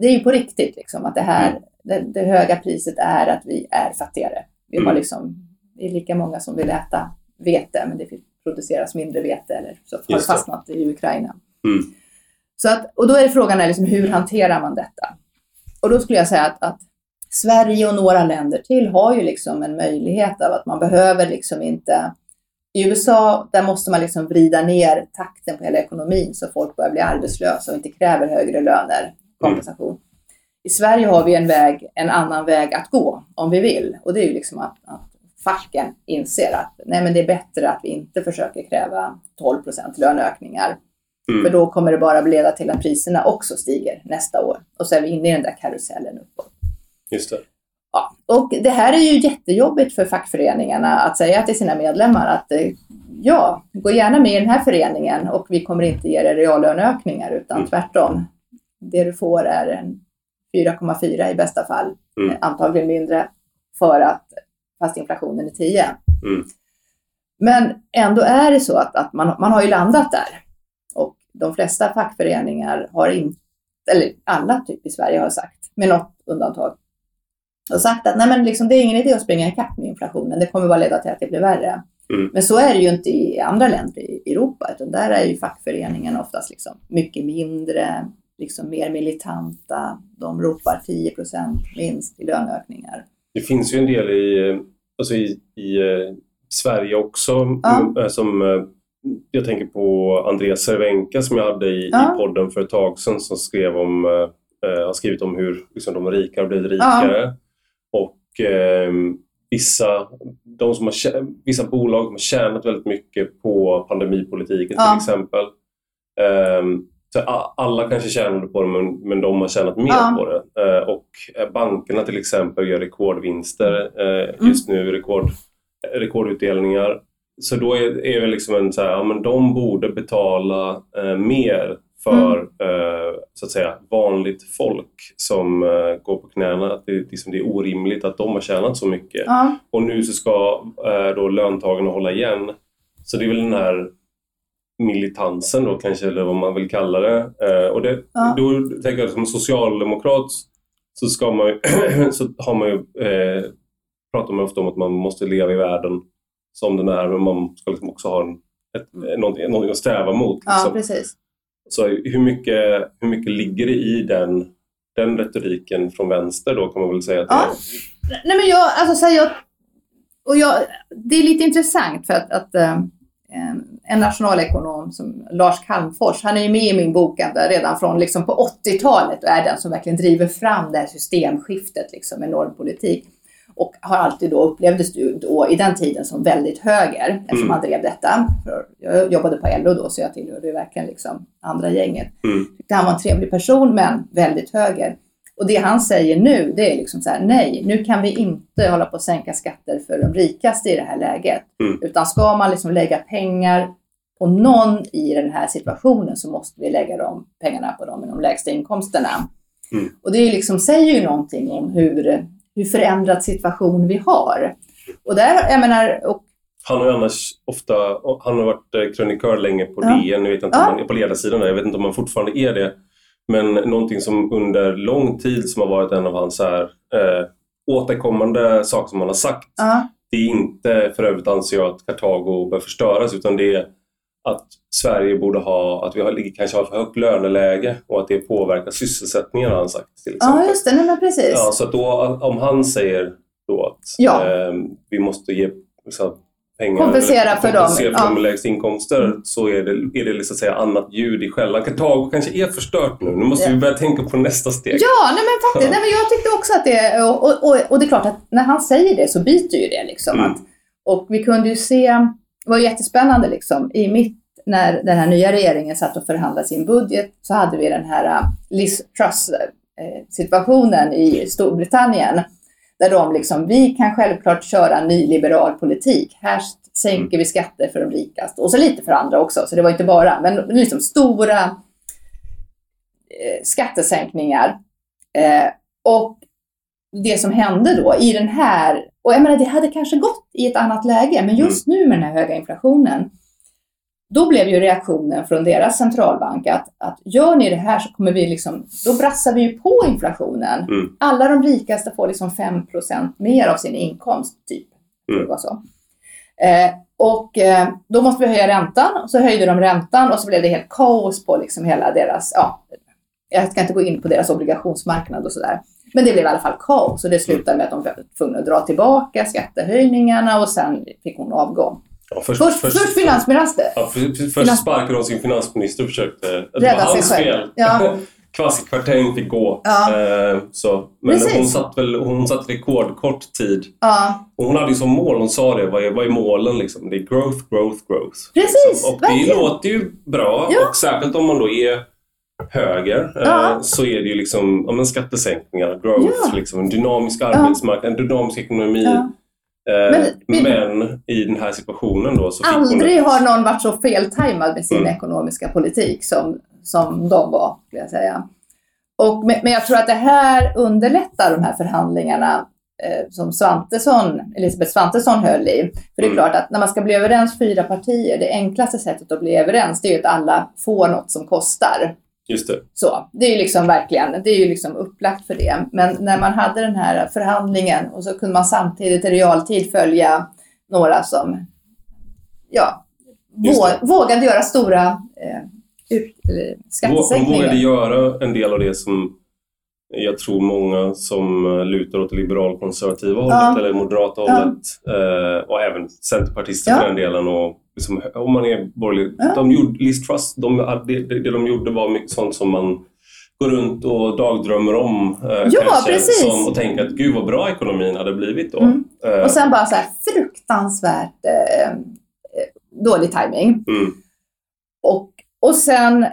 det är ju på riktigt liksom att det här, Mm. det, det höga priset är att vi är fattigare. Vi har Mm. liksom, det är lika många som vill äta vete, men det produceras mindre vete eller så har det fastnat i Ukraina. Mm. Så att, och då är frågan är liksom, hur hanterar man detta? Och då skulle jag säga att, att Sverige och några länder till har ju liksom en möjlighet av att man behöver liksom inte i USA, där måste man liksom vrida ner takten på hela ekonomin så folk börjar bli arbetslösa och inte kräver högre löner, kompensation. I Sverige har vi en väg, en annan väg att gå om vi vill och det är ju liksom att, att facken inser att nej men det är bättre att vi inte försöker kräva 12 löneökningar. Mm. För då kommer det bara leda till att priserna också stiger nästa år. Och så är vi inne i den där karusellen uppåt. Just det. Ja, och det här är ju jättejobbigt för fackföreningarna att säga till sina medlemmar att eh, ja, gå gärna med i den här föreningen och vi kommer inte ge er reallöneökningar utan Mm. tvärtom. Det du får är en 4,4 i bästa fall, Mm. eh, antagligen mindre för att fast inflationen är 10. Mm. Men ändå är det så att, att man, man har ju landat där. Och de flesta fackföreningar har inte, eller alla typ i Sverige har sagt, med något undantag, har sagt att nej men liksom, det är ingen idé att springa ikapp med inflationen, det kommer bara leda till att det blir värre. Mm. Men så är det ju inte i andra länder i Europa, utan där är ju fackföreningen oftast liksom mycket mindre, liksom mer militanta. De ropar 10% minst i löneökningar. Det finns ju en del i, alltså i, i eh, Sverige också Ja. eh, som eh, jag tänker på Andreas Cervenka som jag hade i, Ja. i podden för ett tag sedan som skrev om, har skrivit om hur liksom, de rika har blivit rikare. Och eh, vissa, de som har, vissa bolag har tjänat väldigt mycket på pandemipolitiken Ja. till exempel. Ehm, så alla kanske tjänade på det men, men de har tjänat mer Ja. på det. Eh, och eh, bankerna till exempel gör rekordvinster eh, Mm. just nu, rekord, rekordutdelningar. Så då är, är det liksom en så här, ja men de borde betala mer för eh, så att säga vanligt folk som eh, går på knäna. Att det, liksom, det är orimligt att de har tjänat så mycket. Ja, Och nu så ska eh, då löntagarna hålla igen. Så det är väl den här militansen då kanske, eller vad man vill kalla det. Eh, och det, Ja. då tänker jag som socialdemokrat så, ska man ju, så har man ju, eh, pratar man ofta om att man måste leva i världen som den är, men man ska liksom också ha en, ett, någonting, någonting att sträva mot. ja Liksom. precis. Så hur mycket, hur mycket ligger det i den, den retoriken från vänster då kan man väl säga att det Ja. är? Nej, men jag, alltså, så här, jag, och jag, det är lite intressant för att, att eh, en- en nationalekonom som Lars Calmfors, han är ju med i min bok ända redan från liksom på 80-talet och är den som verkligen driver fram det här systemskiftet liksom, med normpolitik. Och har alltid då upplevdes ju då i den tiden som väldigt höger eftersom Mm. han drev detta. För jag jobbade på LO då så jag tillhörde verkligen liksom andra gänget. Mm. Han var en trevlig person men väldigt höger. Och det han säger nu, det är liksom så här, nej, nu kan vi inte hålla på att sänka skatter för de rikaste i det här läget. Mm. Utan ska man liksom lägga pengar på någon i den här situationen så måste vi lägga de pengarna på dem med de lägsta inkomsterna. Mm. Och det är liksom, säger ju någonting om hur, hur förändrad situation vi har. Och där, jag menar, och, Han har ju annars ofta, han har varit eh, krönikör länge på Ja. DN, jag vet inte om Ja. han är på ledarsidan där, jag vet inte om han fortfarande är det. Men någonting som under lång tid som har varit en av hans här, eh, återkommande saker som han har sagt. ja, Det är inte, för övrigt anser jag att Kartago bör förstöras, utan det är att Sverige borde ha, att vi har, kanske har för högt löneläge och att det påverkar sysselsättningen har han sagt. Till exempel. ja, just det, nej men precis. Ja, så att då, om han säger då att Ja. eh, vi måste ge liksom, pengar, Kompensera för dem, kompensera för ja. dem med lägst inkomster så är det, är det att säga annat ljud i skällan. Kartago kanske är förstört nu. Nu måste Ja. vi börja tänka på nästa steg. Ja, nej men faktiskt. Nej, men jag tyckte också att det, och, och, och, och det är klart att när han säger det så byter ju det liksom. Mm. Att, och vi kunde ju se, det var jättespännande liksom, i mitt, när den här nya regeringen satt och förhandlade sin budget så hade vi den här äh, Liz Truss-situationen eh, i Storbritannien. Där de liksom, vi kan självklart köra nyliberal politik. Här sänker vi skatter för de rikaste och så lite för andra också. Så det var inte bara, men liksom stora eh, skattesänkningar. Eh, och det som hände då i den här, och jag menar det hade kanske gått i ett annat läge, men just nu med den här höga inflationen, då blev ju reaktionen från deras centralbank att, att gör ni det här så kommer vi liksom, då brassar vi ju på inflationen. Mm. Alla de rikaste får liksom 5% mer av sin inkomst, typ. Mm. det var så. Eh, och eh, då måste vi höja räntan, och så höjde de räntan och så blev det helt kaos på liksom hela deras, ja, jag ska inte gå in på deras obligationsmarknad och sådär. Men det blev i alla fall kaos och det slutade med att de var tvungna att dra tillbaka skattehöjningarna och sen fick hon avgå. Ja, först, Först, först finansminister. ja, för, för, först finans- sparkade de sin finansminister och försökte... Det Rädda sig själv. fel. Ja. Kwasi Kwarteng fick gå. Ja. Eh, så. Men Precis. hon satt väl hon satt rekordkort tid. Ja, Och hon hade ju som mål, hon sa det, vad är, vad är målen liksom? Det är growth, growth, growth. Precis, liksom. Och det verkligen. låter ju bra Ja. och särskilt om man då är höger Ja. eh, så är det ju liksom ja, men skattesänkningar, growth, Ja. liksom, en dynamisk arbetsmarknad, en dynamisk ekonomi. ja. Eh, Men- men, i den här situationen då så fick. Aldrig har någon varit så feltajmad med sin Mm. ekonomiska politik som, som de var, skulle jag säga. Och, men, men jag tror att det här underlättar de här förhandlingarna eh, som Svantesson, Elisabeth Svantesson höll i. För det är Mm. klart att när man ska bli överens fyra partier, det enklaste sättet att bli överens det är ju att alla får något som kostar. Just det. Så, det är ju liksom verkligen, det är ju liksom upplagt för det. Men när man hade den här förhandlingen och så kunde man samtidigt i realtid följa några som, ja, vå, vågade göra stora eh, ut, skattesänkningar. De vågade göra en del av det som jag tror många som eh, lutar åt liberalkonservativa hållet Ja. eller moderata Ja. hållet eh, och även centerpartister Ja. för den delen och liksom, om man är borgerlig. Ja. De gjorde, Liz Truss, de, det, det det de gjorde var mycket sånt som man går runt och dagdrömmer om eh, Ja, kanske, precis. Som, och tänker att gud vad bra ekonomin hade blivit då. Mm. Eh, Och sen bara så här fruktansvärt eh, eh, dålig timing. mm, Och, och sen,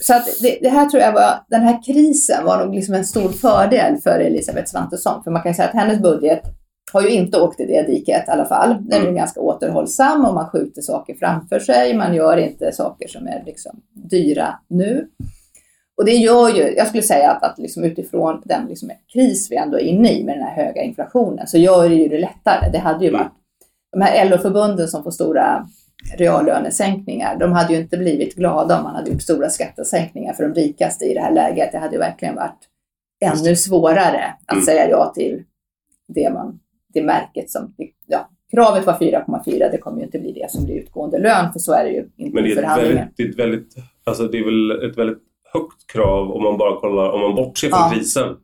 så att det, det här tror jag var, den här krisen var nog liksom en stor fördel för Elisabeth Svantesson. För man kan säga att hennes budget har ju inte åkt i det diket i alla fall. Den är Mm. ganska återhållsam och man skjuter saker framför sig. Man gör inte saker som är liksom dyra nu. Och det gör ju, jag skulle säga att, att liksom utifrån den liksom kris vi ändå är inne i med den här höga inflationen så gör det ju det lättare. Det hade ju Mm. varit, de här LO-förbunden som får stora reallönesänkningar, de hade ju inte blivit glada om man hade gjort stora skattesänkningar för de rikaste i det här läget. Det hade ju verkligen varit ännu svårare att Mm. säga ja till det, man, det märket som, ja, kravet var 4,4, det kommer ju inte bli det som blir utgående lön, för så är det ju inte Men det är, förhandlingen. väldigt, det, är väldigt, alltså det är väl ett väldigt högt krav om man bara kollar, om man bortser från Ja. krisen.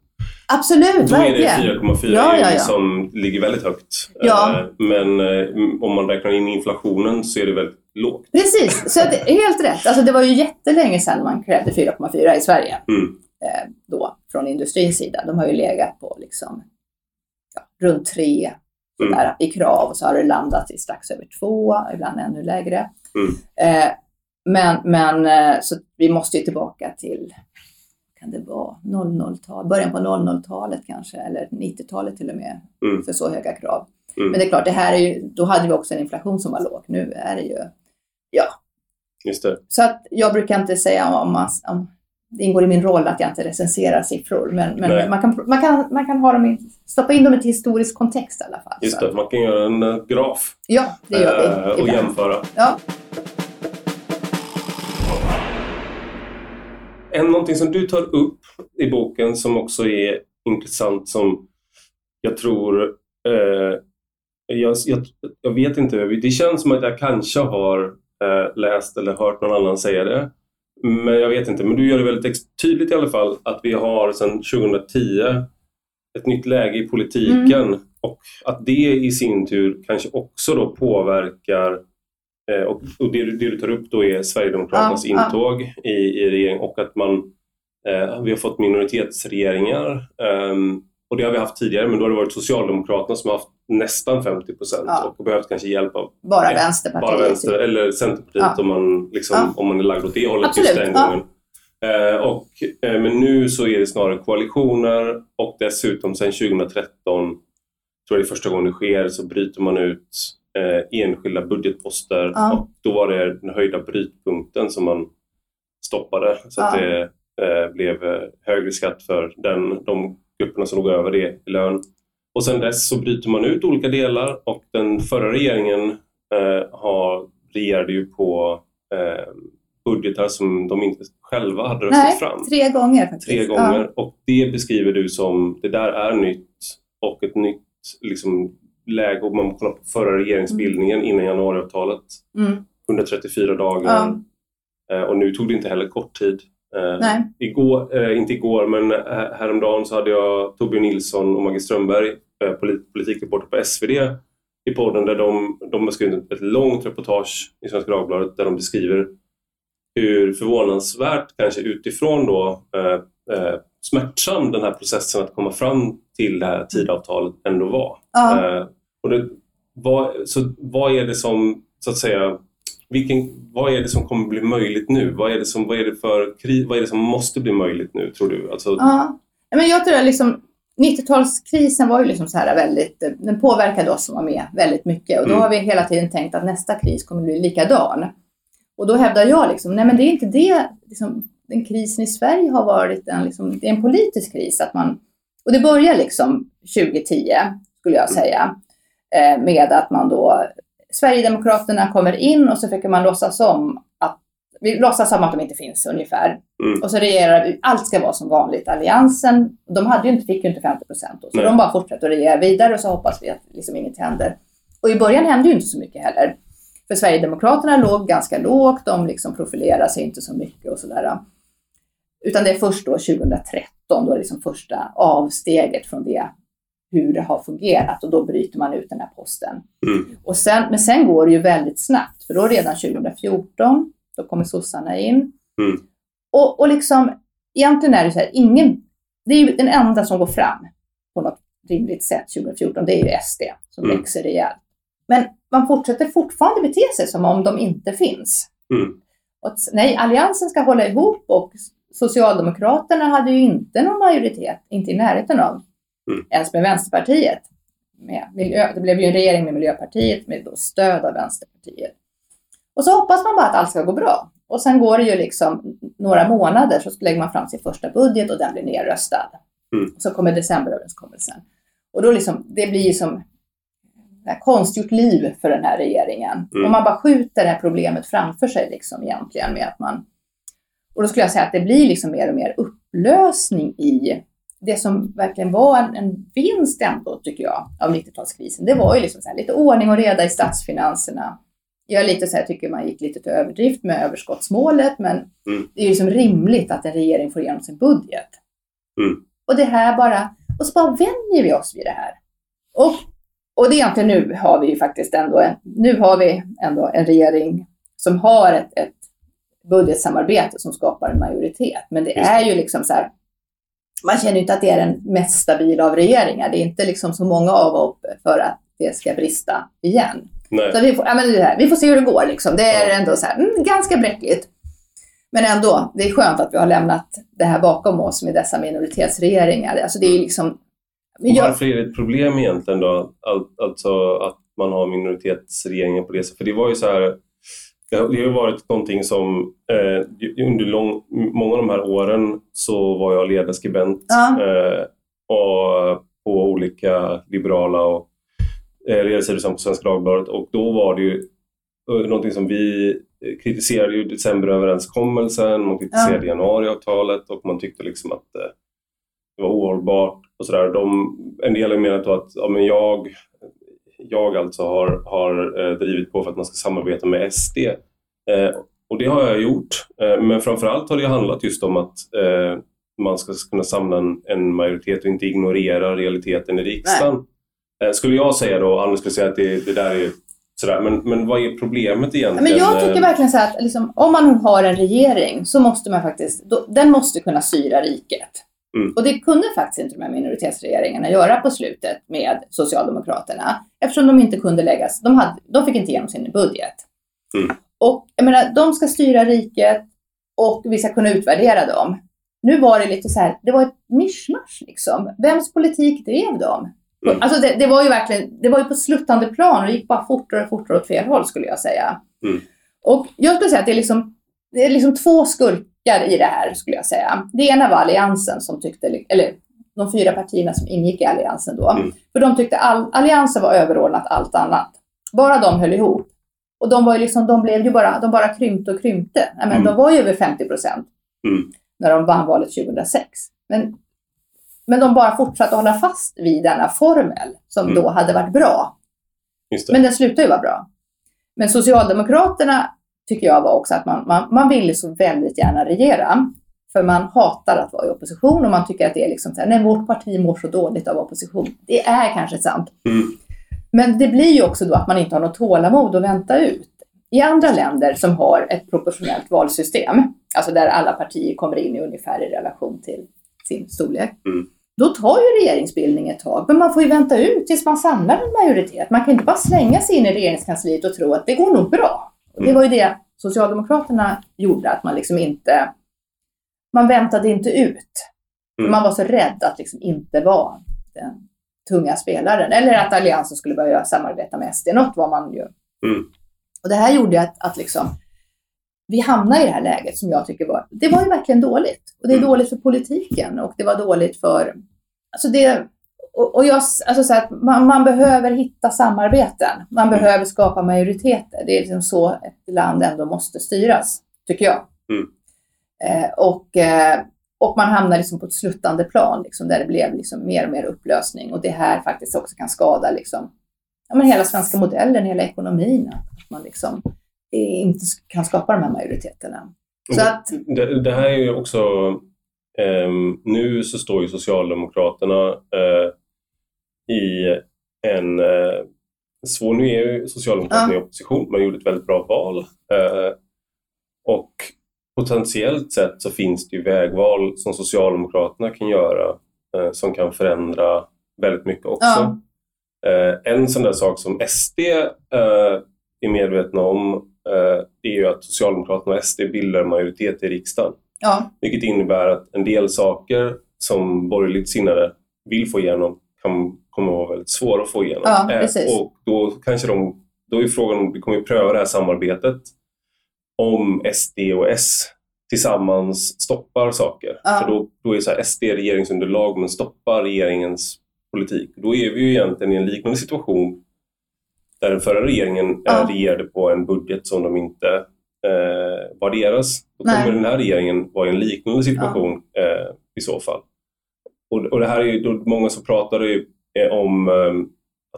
Absolut, Då är det verkligen. 4,4 Ja, ja, ja. som ligger väldigt högt. Ja. Eh, Men eh, om man räknar in inflationen så är det väldigt lågt. Precis, så att, helt rätt. Alltså det var ju jättelänge sedan man krävde 4,4 i Sverige. Mm. Eh, då, från industrins sida. De har ju legat på liksom, ja, runt 3 Mm. sådär, i krav och så har det landat i strax över 2, ibland ännu lägre. Mm. Men men så vi måste ju tillbaka till kan det vara 00-tal, början på 00-talet kanske, eller 90-talet till och med, Mm. för så höga krav. Mm. Men det är klart, det här är ju, då hade vi också en inflation som var låg. Nu är det ju, ja. Just det. Så att jag brukar inte säga om, man, om det ingår i min roll att jag inte recenserar siffror, men, men man, kan, man, kan, man kan ha dem i, stoppa in dem i ett historisk kontext i alla fall. Just det. Man kan göra en eh, graf Ja, det gör vi. eh, och ibland. jämföra. Ja. En, någonting som du tar upp i boken som också är intressant som jag tror eh, jag, jag, jag vet inte, det känns som att jag kanske har eh, läst eller hört någon annan säga det. Men jag vet inte, men du gör det väldigt tydligt i alla fall att vi har sedan 2010 ett nytt läge i politiken och att det i sin tur kanske också då påverkar och, och det, du- det du tar upp då är Sverigedemokraternas Ja, ja. intåg i, i regeringen och att man eh, vi har fått minoritetsregeringar ehm, och det har vi haft tidigare men då har det varit Socialdemokraterna som har haft nästan 50 procent Ja. och behövt kanske hjälp av Bara Ja, Vänsterpartiet. bara vänster eller Centerpartiet Ja. om, man, liksom, Ja. om man är lagd åt det hållet Absolut, just den ja. gången. Eh, och, eh, men nu så är det snarare koalitioner och dessutom sedan 2013, tror jag det är första gången det sker, så bryter man ut eh, enskilda budgetposter Ja. och då var det den höjda brytpunkten som man stoppade så att Ja. det eh, blev högre skatt för den, de grupperna som låg över det i lön. Och sen dess så bryter man ut olika delar och den förra regeringen eh, har, regerade ju på eh, budgetar som de inte själva hade röstat fram. tre gånger faktiskt. Tre gånger. Och det beskriver du som, det där är nytt och ett nytt liksom, läge. Om man kollar på förra regeringsbildningen innan januariavtalet, Ja. Mm. 134 dagar. Eh, och nu tog det inte heller kort tid. Eh, Nej. Igår, eh, inte igår, men häromdagen så hade jag Torbjörn Nilsson och Maggie Strömberg, polit- politikreporter på SvD, i podden där de, de har skrivit ett långt reportage i Svenska Dagbladet där de beskriver hur förvånansvärt, kanske utifrån då, smärtsam den här processen att komma fram till det här tidavtalet ändå var. Ja. Och det, vad, så vad är det som, så att säga, vilken, vad är det som kommer bli möjligt nu? Vad är det som, vad är det för, vad är det som måste bli möjligt nu, tror du? Alltså, Ja. Men jag tror att liksom 90-talskrisen var ju liksom så här väldigt, den påverkade oss som var med väldigt mycket och då Mm. har vi hela tiden tänkt att nästa kris kommer bli likadan. Och då hävdar jag liksom, nej men det är inte det, liksom, den krisen i Sverige har varit en, liksom, det är en politisk kris. Att man, och det börjar liksom 2010, skulle jag säga, med att man då, Sverigedemokraterna kommer in och så försöker man låtsas om att, vi låtsas som att de inte finns ungefär. Mm. Och så regerar vi, allt ska vara som vanligt. Alliansen, de hade ju inte, fick ju inte 50 procent så Nej. de bara fortsätter att regera vidare och så hoppas vi att liksom inget händer. Och i början hände ju inte så mycket heller. För Sverigedemokraterna låg ganska lågt, de liksom profilerar sig inte så mycket och sådär. Utan det är först då 2013, då är det liksom första avsteget från det, hur det har fungerat och då bryter man ut den här posten. Mm. Och sen, men sen går det ju väldigt snabbt, för då redan 2014, då kommer sossarna in. Mm. Och, och liksom, egentligen är det så här, ingen, det är ju den enda som går fram på något rimligt sätt 2014, det är ju SD som Mm. växer rejält. Men man fortsätter fortfarande bete sig som om de inte finns. Mm. Och nej, Alliansen ska hålla ihop och Socialdemokraterna hade ju inte någon majoritet, inte i närheten av, Mm. ens med Vänsterpartiet. Med miljö, det blev ju en regering med Miljöpartiet med då stöd av Vänsterpartiet. Och så hoppas man bara att allt ska gå bra. Och sen går det ju liksom några månader så lägger man fram sin första budget och den blir nedröstad. Mm. Så kommer decemberöverenskommelsen. Och då liksom, det blir ju som konstgjort liv för den här regeringen. Mm. Och man bara skjuter det här problemet framför sig liksom egentligen med att man... Och då skulle jag säga att det blir liksom mer och mer upplösning i det som verkligen var en, en vinst ändå, tycker jag, av 90-talskrisen. Det var ju liksom så här, lite ordning och reda i statsfinanserna. Jag är lite så här, tycker man gick lite till överdrift med överskottsmålet, men Mm. det är ju liksom rimligt att en regering får igenom sin budget. Mm. Och det här bara, och så bara vänjer vi oss vid det här. Och, och det är egentligen nu har vi ju faktiskt ändå en, nu har vi ändå en regering som har ett, ett budgetsamarbete som skapar en majoritet. Men det. är ju liksom så här, man känner ju inte att det är den mest stabila av regeringar. Det är inte liksom så många avhopp för att det ska brista igen. Nej. Så vi, får, ja, men det här, vi får se hur det går. Liksom. Det är Ja. ändå så här, mm, ganska bräckligt. Men ändå, det är skönt att vi har lämnat det här bakom oss med dessa minoritetsregeringar. Alltså det är liksom... Jag, Varför är det ett problem egentligen då? All, alltså att man har minoritetsregeringen på det sättet? För det var ju så här, det har, ju varit någonting som eh, under lång, många av de här åren så var jag ledarskribent Ja. eh, och på olika liberala och eh, ledarsidor på Svenska Dagbladet och då var det ju eh, någonting som vi kritiserade ju decemberöverenskommelsen, man kritiserade januariavtalet och man tyckte liksom att eh, det var ohållbart och sådär. De, en del menat då att ja, men jag, jag alltså har, har eh, drivit på för att man ska samarbeta med SD. Eh, och det har jag gjort. Eh, men framförallt har det handlat just om att eh, man ska kunna samla en, en majoritet och inte ignorera realiteten i riksdagen. Skulle jag säga då, Anders skulle säga att det, det där är sådär. Men, men vad är problemet egentligen? Men jag tycker verkligen så här att liksom, om man har en regering så måste man faktiskt, då, den måste kunna styra riket. Mm. Och det kunde faktiskt inte de här minoritetsregeringarna göra på slutet med Socialdemokraterna. Eftersom de inte kunde läggas, de, hade, de fick inte igenom sin budget. Mm. Och jag menar, de ska styra riket och vi ska kunna utvärdera dem. Nu var det lite så här, det var ett mischmasch liksom. Vems politik drev de? Mm. Alltså det, det var ju verkligen, det var ju på sluttande plan och det gick bara fortare och fortare åt fel håll skulle jag säga. Mm. Och jag skulle säga att det är, liksom, det är liksom två skurkar i det här skulle jag säga. Det ena var Alliansen som tyckte, eller de fyra partierna som ingick i Alliansen då. Mm. För de tyckte all, Alliansen var överordnat allt annat. Bara de höll ihop. Och de var ju liksom, de blev ju bara, de bara krympte och krympte. Men Mm. De var ju över 50 procent Mm. när de vann valet 2006. Men, men de bara fortsatte att hålla fast vid denna formel som Mm. då hade varit bra. Men den slutade ju vara bra. Men Socialdemokraterna tycker jag var också att man, man, man ville så väldigt gärna regera. För man hatar att vara i opposition och man tycker att det är liksom så här, nej vårt parti mår så dåligt av opposition. Det är kanske sant. Mm. Men det blir ju också då att man inte har något tålamod att vänta ut. I andra länder som har ett proportionellt valsystem, alltså där alla partier kommer in i ungefär i relation till sin storlek, Mm. då tar ju regeringsbildning ett tag. Men man får ju vänta ut tills man samlar en majoritet. Man kan inte bara slänga sig in i regeringskansliet och tro att det går nog bra. Det var ju det Socialdemokraterna gjorde, att man liksom inte... Man väntade inte ut. Mm. Man var så rädd att liksom inte vara den tunga spelaren. Eller att Alliansen skulle börja samarbeta med SD. Något var man ju. Mm. Och det här gjorde att, att liksom, vi hamnade i det här läget som jag tycker var, det var ju verkligen dåligt. Och det är Mm. dåligt för politiken och det var dåligt för, alltså det, och, och jag, alltså så att man, man behöver hitta samarbeten. Man Mm. behöver skapa majoriteter. Det är liksom så ett land ändå måste styras, tycker jag. Mm. Eh, och, eh, och man hamnar liksom på ett sluttande plan liksom, där det blev liksom mer och mer upplösning och det här faktiskt också kan skada liksom, ja, men hela svenska modellen, hela ekonomin. Att man liksom inte kan skapa de här majoriteterna. Så att... det, det här är ju också, eh, nu så står ju Socialdemokraterna eh, i en eh, svår, nu är ju Socialdemokraterna ja. i opposition, man gjorde ett väldigt bra val. Eh, och potentiellt sett så finns det ju vägval som Socialdemokraterna kan göra eh, som kan förändra väldigt mycket också. Ja. Eh, en sån där sak som SD eh, är medvetna om eh, är ju att Socialdemokraterna och SD bildar majoritet i riksdagen. Ja. Vilket innebär att en del saker som borgerligt sinnade vill få igenom kan kommer vara väldigt svåra att få igenom. Ja, eh, och då kanske de, då är frågan om vi kommer pröva det här samarbetet om SD och S tillsammans stoppar saker. Ja. För då, då är så här, SD regeringsunderlag men stoppar regeringens politik. Då är vi ju egentligen i en liknande situation där den förra regeringen eh, ja. regerade på en budget som de inte eh, var deras. Då kommer Nej. den här regeringen vara i en liknande situation ja. eh, i så fall. Och, och det här är ju då många som pratar ju om eh,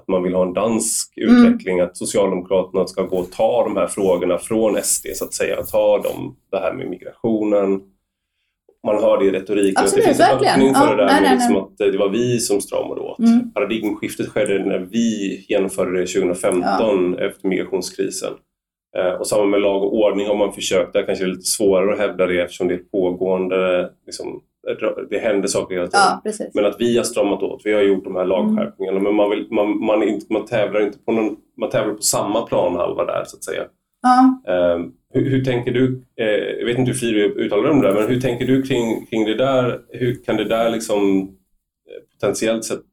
att man vill ha en dansk mm. utveckling, att Socialdemokraterna ska gå och ta de här frågorna från SD så att säga, ta dem, det här med migrationen. Man hör det i retoriken. Absolut, det finns verkligen. en öppning för det där nej, med liksom att det var vi som stramade åt. Mm. Paradigmskiftet skedde när vi genomförde det 2015 ja. efter migrationskrisen. Eh, och samma med lag och ordning har man försökt, där kanske det är lite svårare att hävda det eftersom det är pågående liksom, det händer saker hela tiden. Ja, men att vi har stramat åt, vi har gjort de här lagskärpningarna mm. men man, vill, man, man, inte, man, tävlar inte på någon, man tävlar på samma planhalva där så att säga. Ja. Um, hur, hur, tänker du, eh, jag vet inte hur Firi uttalar om det där, men hur tänker du kring, kring det där? Hur kan det där liksom eh, potentiellt sett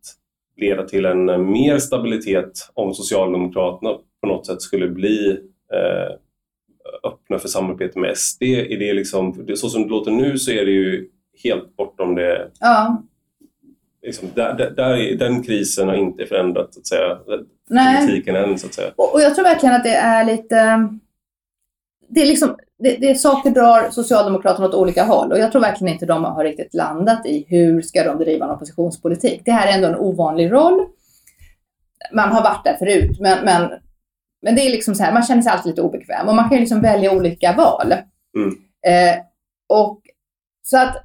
leda till en eh, mer stabilitet om Socialdemokraterna på något sätt skulle bli eh, öppna för samarbete med SD? Är det liksom, så som det låter nu så är det ju helt bortom det. Ja. Liksom, där, där, där, den krisen har inte förändrat så att säga, Nej. politiken än. Så att säga. Och, och, jag tror verkligen att det är lite... Det är liksom, det, det saker drar Socialdemokraterna åt olika håll och jag tror verkligen inte de har riktigt landat i hur ska de driva en oppositionspolitik. Det här är ändå en ovanlig roll. Man har varit där förut, men, men, men det är liksom så här, man känner sig alltid lite obekväm och man kan ju liksom välja olika val. Mm. Eh, och så att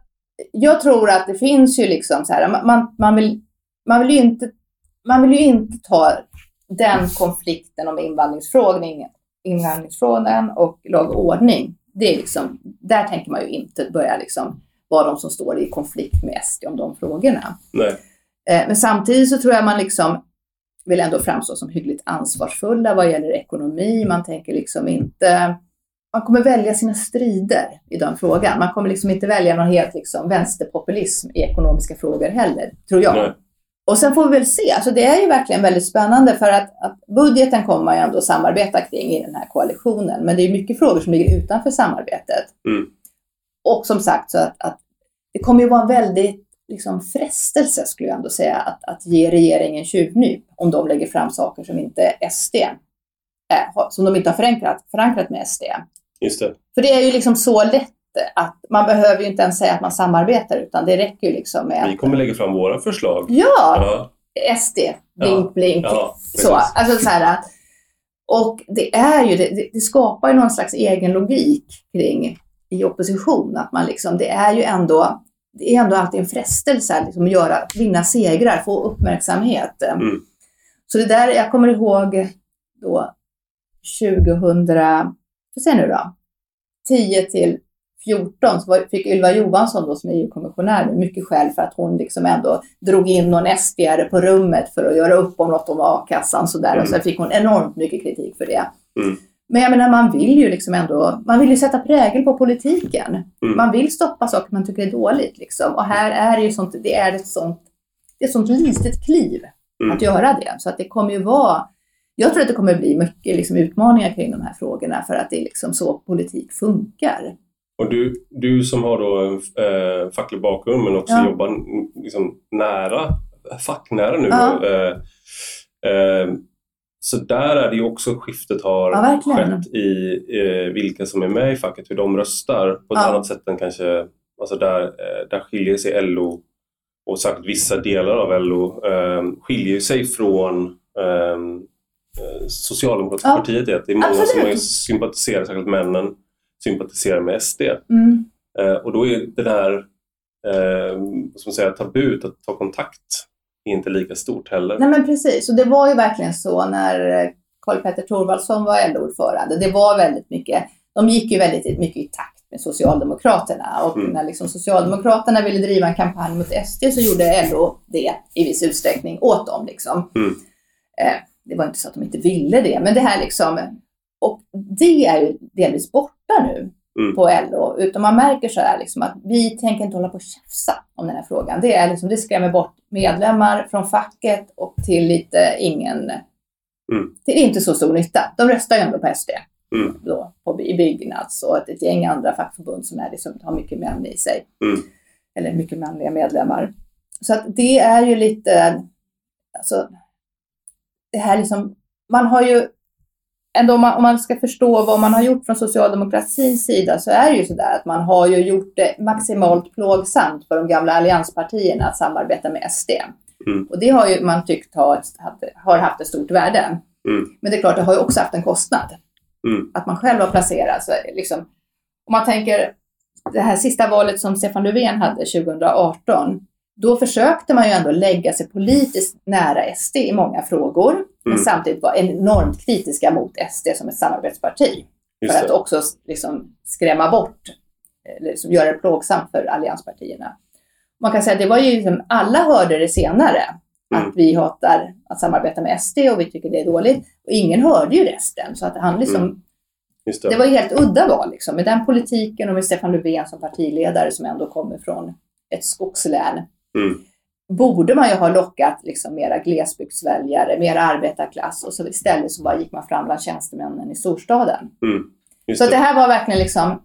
jag tror att det finns ju liksom så här, man, man, vill, man, vill ju inte, man vill ju inte ta den konflikten om invandringsfrågan, invandringsfrågan och lag och ordning. Det är liksom, där tänker man ju inte börja liksom vara de som står i konflikt med SD om de frågorna. Nej. Eh, men samtidigt så tror jag man liksom vill ändå framstå som hyggligt ansvarsfulla vad gäller ekonomi. Man tänker liksom inte man kommer välja sina strider i den frågan. Man kommer liksom inte välja någon helt liksom vänsterpopulism i ekonomiska frågor heller, tror jag. Nej. Och sen får vi väl se. Alltså det är ju verkligen väldigt spännande för att, att budgeten kommer man ju ändå samarbeta kring i den här koalitionen. Men det är mycket frågor som ligger utanför samarbetet. Mm. Och som sagt, så att, att, det kommer ju vara en väldigt liksom, frestelse, skulle jag ändå säga, att, att ge regeringen tjuvnyp om de lägger fram saker som inte SD, äh, som de inte har förankrat, förankrat med SD. Just det. För det är ju liksom så lätt att man behöver ju inte ens säga att man samarbetar utan det räcker ju liksom med... Vi kommer lägga fram våra förslag. Ja! ja. SD, blink, ja. blink. Ja, så, alltså så här, och det är ju, det, det, skapar ju någon slags egen logik kring i opposition. Att man liksom, det är ju ändå, det är ändå alltid en frestelse liksom, att göra, vinna segrar, få uppmärksamhet. Mm. Så det där, jag kommer ihåg då 2000 får se nu då, 10 till 14 så fick Ylva Johansson då som är EU-kommissionär mycket skäl för att hon liksom ändå drog in någon sd på rummet för att göra upp om något om a-kassan sådär mm. och så fick hon enormt mycket kritik för det. Mm. Men jag menar man vill ju liksom ändå, man vill ju sätta prägel på politiken. Mm. Man vill stoppa saker man tycker är dåligt liksom. Och här är det ju sånt, det är ett sånt, det är ett sånt litet kliv mm. att göra det. Så att det kommer ju vara jag tror att det kommer bli mycket liksom, utmaningar kring de här frågorna för att det är liksom så politik funkar. Och du, du som har då en äh, facklig bakgrund men också ja. jobbar liksom, nära, facknära nu. Ja. Äh, äh, så där är det ju också skiftet har ja, skett i vilka som är med i facket, hur de röstar på ett annat sätt än kanske, alltså där, där skiljer sig LO och sagt vissa delar av LO skiljer sig från eh, socialdemokratiska Ja. partiet är att det är många som Absolut. är sympatiserar, särskilt männen, sympatiserar med SD. Mm. Eh, och då är det där eh, man säga, tabut att ta kontakt inte lika stort heller. Nej men precis, och det var ju verkligen så när eh, Karl-Petter Thorwaldsson var LO-ordförande. Det var väldigt mycket, de gick ju väldigt mycket i takt med Socialdemokraterna och Mm. när liksom Socialdemokraterna ville driva en kampanj mot SD så gjorde LO det i viss utsträckning åt dem. Liksom. Mm. Eh, det var inte så att de inte ville det, men det här liksom, och det är ju delvis borta nu Mm. på LO, utan man märker så här liksom att vi tänker inte hålla på och tjafsa om den här frågan. Det, är liksom, det skrämmer bort medlemmar från facket och till lite ingen, Mm. till inte så stor nytta. De röstar ju ändå på SD Mm. då, på, i Byggnads och ett, ett gäng andra fackförbund som är liksom, har mycket män i sig. Mm. Eller mycket manliga medlemmar. Så att det är ju lite, alltså, det här liksom, man har ju ändå om man, om man ska förstå vad man har gjort från socialdemokratins sida så är det ju sådär att man har ju gjort det maximalt plågsamt för de gamla allianspartierna att samarbeta med SD. Mm. Och det har ju man tyckt har, har haft ett stort värde. Mm. Men det är klart, det har ju också haft en kostnad. Mm. Att man själv har placerat. Så liksom, om man tänker det här sista valet som Stefan Löfven hade 2018. Då försökte man ju ändå lägga sig politiskt nära SD i många frågor. Men Mm. samtidigt var enormt kritiska mot SD som ett samarbetsparti. Just För att det. också liksom skrämma bort, eller liksom göra det plågsamt för allianspartierna. Man kan säga att det var ju liksom, alla hörde det senare. Mm. Att vi hatar att samarbeta med SD och vi tycker det är dåligt. Och ingen hörde ju resten. Så att han liksom, Mm. Det. det var ju helt udda val liksom. Med den politiken och med Stefan Löfven som partiledare som ändå kommer från ett skogslän. Mm. Borde man ju ha lockat liksom mera glesbygdsväljare, mera arbetarklass och så istället så bara gick man fram bland tjänstemännen i storstaden. Mm. Så det. det här var verkligen liksom,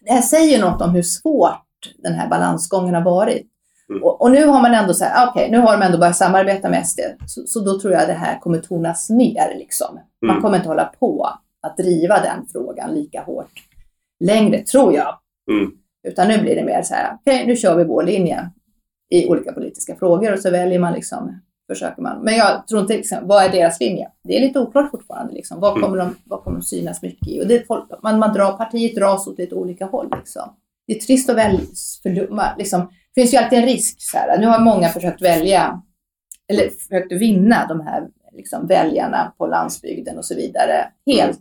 det här säger något om hur svårt den här balansgången har varit. Mm. Och, och nu har man ändå sagt, ah, okej, nu har de ändå börjat samarbeta med SD, så, så då tror jag det här kommer tonas ner liksom. Man Mm. kommer inte hålla på att driva den frågan lika hårt längre, tror jag. Mm. Utan nu blir det mer så här, okej, nu kör vi vår linje i olika politiska frågor och så väljer man liksom, försöker man. Men jag tror inte, liksom, vad är deras linje? Det är lite oklart fortfarande. Liksom. Vad, Mm. kommer de, vad kommer de synas mycket i? Och det man, man drar, partiet dras åt lite olika håll. Liksom. Det är trist att välja, för, liksom, det finns ju alltid en risk. Så här. Nu har många försökt välja, eller försökt vinna de här liksom, väljarna på landsbygden och så vidare. Helt,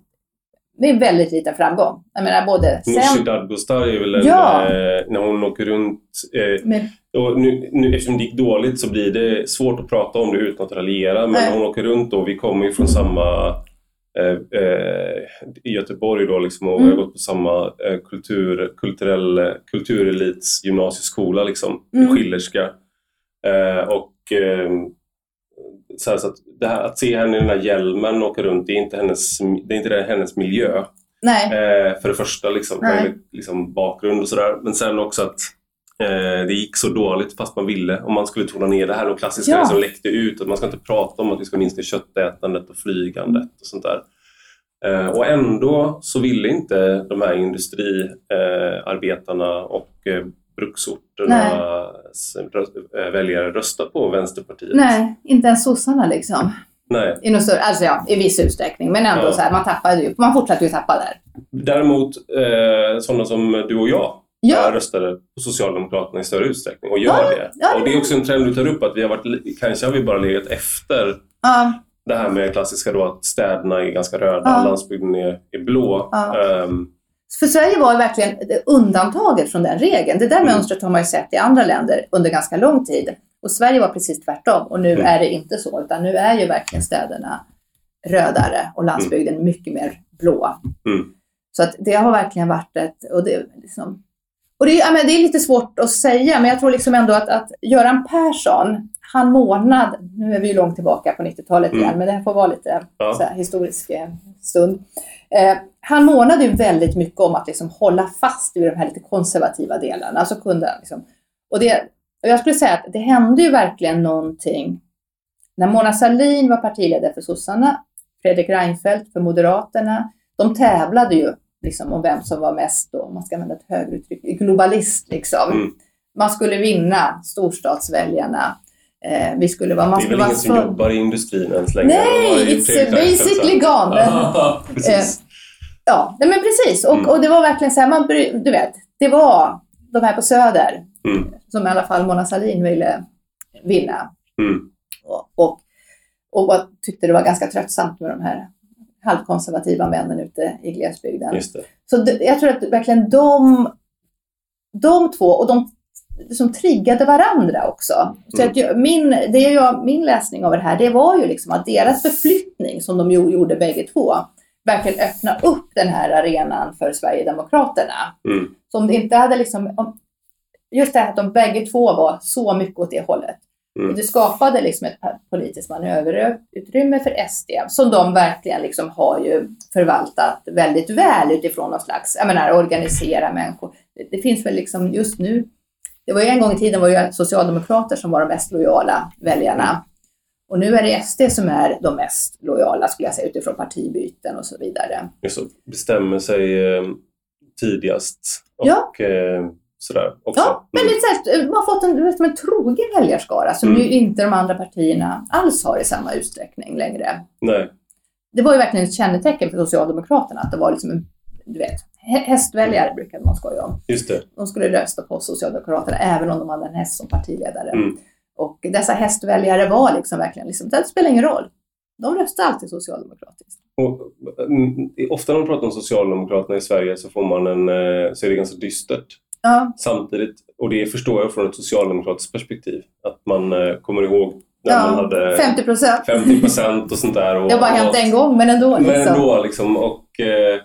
med en väldigt liten framgång. Jag menar både Nooshi Dadgostar är väl en, Ja. eh, när hon åker runt. Eh, och nu, nu, eftersom det gick dåligt så blir det svårt att prata om det utan att raljera. Men Nej. när hon åker runt då, vi kommer ju från samma eh, eh, i Göteborg då liksom, och vi Mm. har gått på samma eh, kultur, kulturell, kulturelits gymnasieskola liksom, Mm. Schillerska. Eh, och eh, så, här, så att, här, att se henne i den här hjälmen åka runt, det är inte hennes, det är inte det, hennes miljö. Eh, för det första, liksom, Nej. liksom bakgrund och sådär. Men sen också att eh, det gick så dåligt fast man ville. Om man skulle tona ner det här, de klassiska Ja. som läckte ut. Att man ska inte prata om att vi ska minska köttätandet och flygandet och sånt där. Eh, och ändå så ville inte de här industriarbetarna arbetarna och eh, bruksorternas rö- eh, väljare rösta på Vänsterpartiet. nej, inte ens sossarna liksom. Nej. I, någon större, alltså ja, i viss utsträckning, men ändå Ja. så här, man tappade ju, man fortsatte ju tappa där. Däremot eh, sådana som du och jag Ja. röstade på Socialdemokraterna i större utsträckning och gör Ja, det. ja, och det är också en trend du tar upp att vi har varit, kanske har vi bara legat efter det här med klassiska då att städerna är ganska röda, landsbygden är, är blå. Ja. För Sverige var verkligen undantaget från den regeln. Det där Mm. mönstret har man ju sett i andra länder under ganska lång tid. Och Sverige var precis tvärtom. Och nu Mm. är det inte så, utan nu är ju verkligen städerna rödare och landsbygden mycket mer blå. Mm. Så att det har verkligen varit ett... Och det, är liksom, och det, ja, men det är lite svårt att säga, men jag tror liksom ändå att, att Göran Persson, han månad, nu är vi ju långt tillbaka på 90-talet Mm. igen, men det här får vara lite Ja. så här, historisk eh, stund. Eh, han månade ju väldigt mycket om att liksom hålla fast vid de här lite konservativa delarna. Alltså kunde, liksom, och, det, och jag skulle säga att det hände ju verkligen någonting när Mona Sahlin var partiledare för sossarna, Fredrik Reinfeldt för Moderaterna. De tävlade ju liksom om vem som var mest, då, om man ska använda ett högre uttryck, globalist. Liksom. Mm. Man skulle vinna storstadsväljarna. Eh, vi skulle vara, man det är väl vara ingen som jobbar i industrin ens längre? Nej, it's basically gone. Ja, precis. Ja, nej men precis. Och, Mm. och det var verkligen så här, man, du vet, det var de här på Söder Mm. som i alla fall Mona Sahlin ville vinna. Mm. Och, och, och tyckte det var ganska tröttsamt med de här halvkonservativa männen ute i glesbygden. Så jag tror att verkligen de, de två, och de som triggade varandra också. Så Mm. att jag, min, det jag, min läsning av det här, det var ju liksom att deras förflyttning som de jo- gjorde bägge två, verkligen öppna upp den här arenan för Sverigedemokraterna. Mm. Så om det inte hade liksom, om, just det här att de bägge två var så mycket åt det hållet. Mm. Det skapade liksom ett politiskt manöverutrymme för SD som de verkligen liksom har ju förvaltat väldigt väl utifrån någon slags, jag menar organisera människor. Det, det finns väl liksom just nu, det var ju en gång i tiden var det socialdemokrater som var de mest lojala väljarna. Och nu är det SD som är de mest lojala skulle jag säga utifrån partibyten och så vidare. Just. Bestämmer sig eh, tidigast och Ja. eh, sådär också. Ja, men Mm. lite så här, man har fått en, du vet, som en trogen väljarskara som Mm. ju inte de andra partierna alls har i samma utsträckning längre. Nej. Det var ju verkligen ett kännetecken för Socialdemokraterna att det var liksom en, du vet, hästväljare brukade man skoja om. Just det. De skulle rösta på Socialdemokraterna även om de hade en häst som partiledare. Mm. Och dessa hästväljare var liksom verkligen, liksom, det spelar ingen roll. De röstade alltid socialdemokratiskt. Och, mm, ofta när man pratar om Socialdemokraterna i Sverige så får man en, eh, så är det ganska dystert. Ja, Samtidigt, och det förstår jag från ett socialdemokratiskt perspektiv, att man eh, kommer ihåg när ja man hade 50 procent. 50 procent och sånt där. Och, Det har bara hänt en gång, men ändå. Liksom. Men ändå liksom. Och, eh,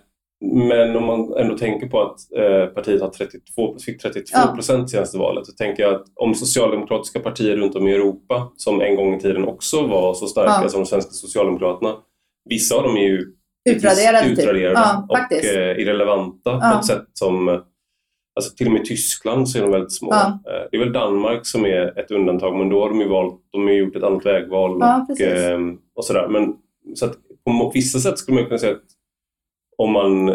men om man ändå tänker på att eh, partiet har 32, fick 32 Ja. procent senaste valet så tänker jag att om socialdemokratiska partier runt om i Europa som en gång i tiden också var så starka Ja. som de svenska socialdemokraterna, vissa av dem är ju Utraderade, typ. utraderade Ja, och faktiskt. eh, irrelevanta Ja. på ett sätt som Alltså till och med i Tyskland så är de väldigt små. Ja. Eh, Det är väl Danmark som är ett undantag men då har de ju valt, de har gjort ett annat vägval Ja, och, eh, och sådär. Men så att på vissa sätt skulle man kunna säga att om man,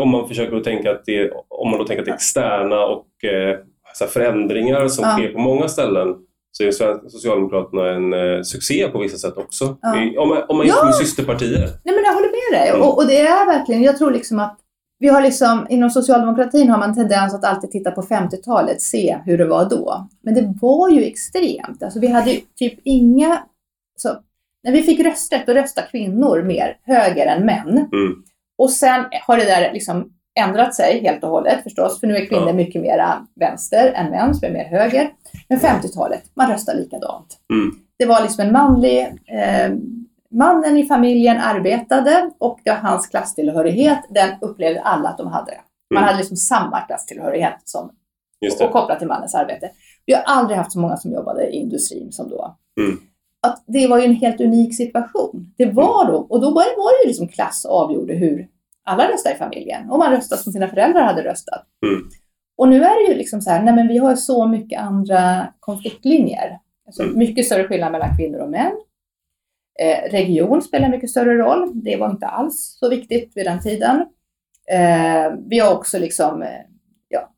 om man försöker att tänka att det, om man då tänker att det externa och eh, så förändringar som Ja. sker på många ställen så är Socialdemokraterna en eh, succé på vissa sätt också. Ja. I, om man, om man Ja. jämför med systerpartier. Nej, men jag håller med dig. Mm. Och, och det är verkligen, jag tror liksom att vi har liksom, inom socialdemokratin har man tendens att alltid titta på 50-talet, se hur det var då. Men det var ju extremt. Alltså vi hade typ inga, så, när vi fick rösträtt, då röstade kvinnor mer höger än män. Mm. Och sen har det där liksom ändrat sig helt och hållet förstås, för nu är kvinnor Ja. mycket mera vänster än män, som är mer höger. Men 50-talet, man röstar likadant. Mm. Det var liksom en manlig, eh, mannen i familjen arbetade och det var hans klasstillhörighet, den upplevde alla att de hade. Man Mm. hade liksom samma klasstillhörighet som, och kopplat till mannens arbete. Vi har aldrig haft så många som jobbade i industrin som då. Mm. Att det var ju en helt unik situation. Det var då, och då var det, ju liksom klass avgjorde hur alla röstade i familjen. Och man röstade som sina föräldrar hade röstat. Mm. Och nu är det ju liksom så här, nej men vi har så mycket andra konfliktlinjer. Alltså Mm. mycket större skillnad mellan kvinnor och män. Eh, region spelar mycket större roll. Det var inte alls så viktigt vid den tiden. Eh, vi har också liksom, eh, ja,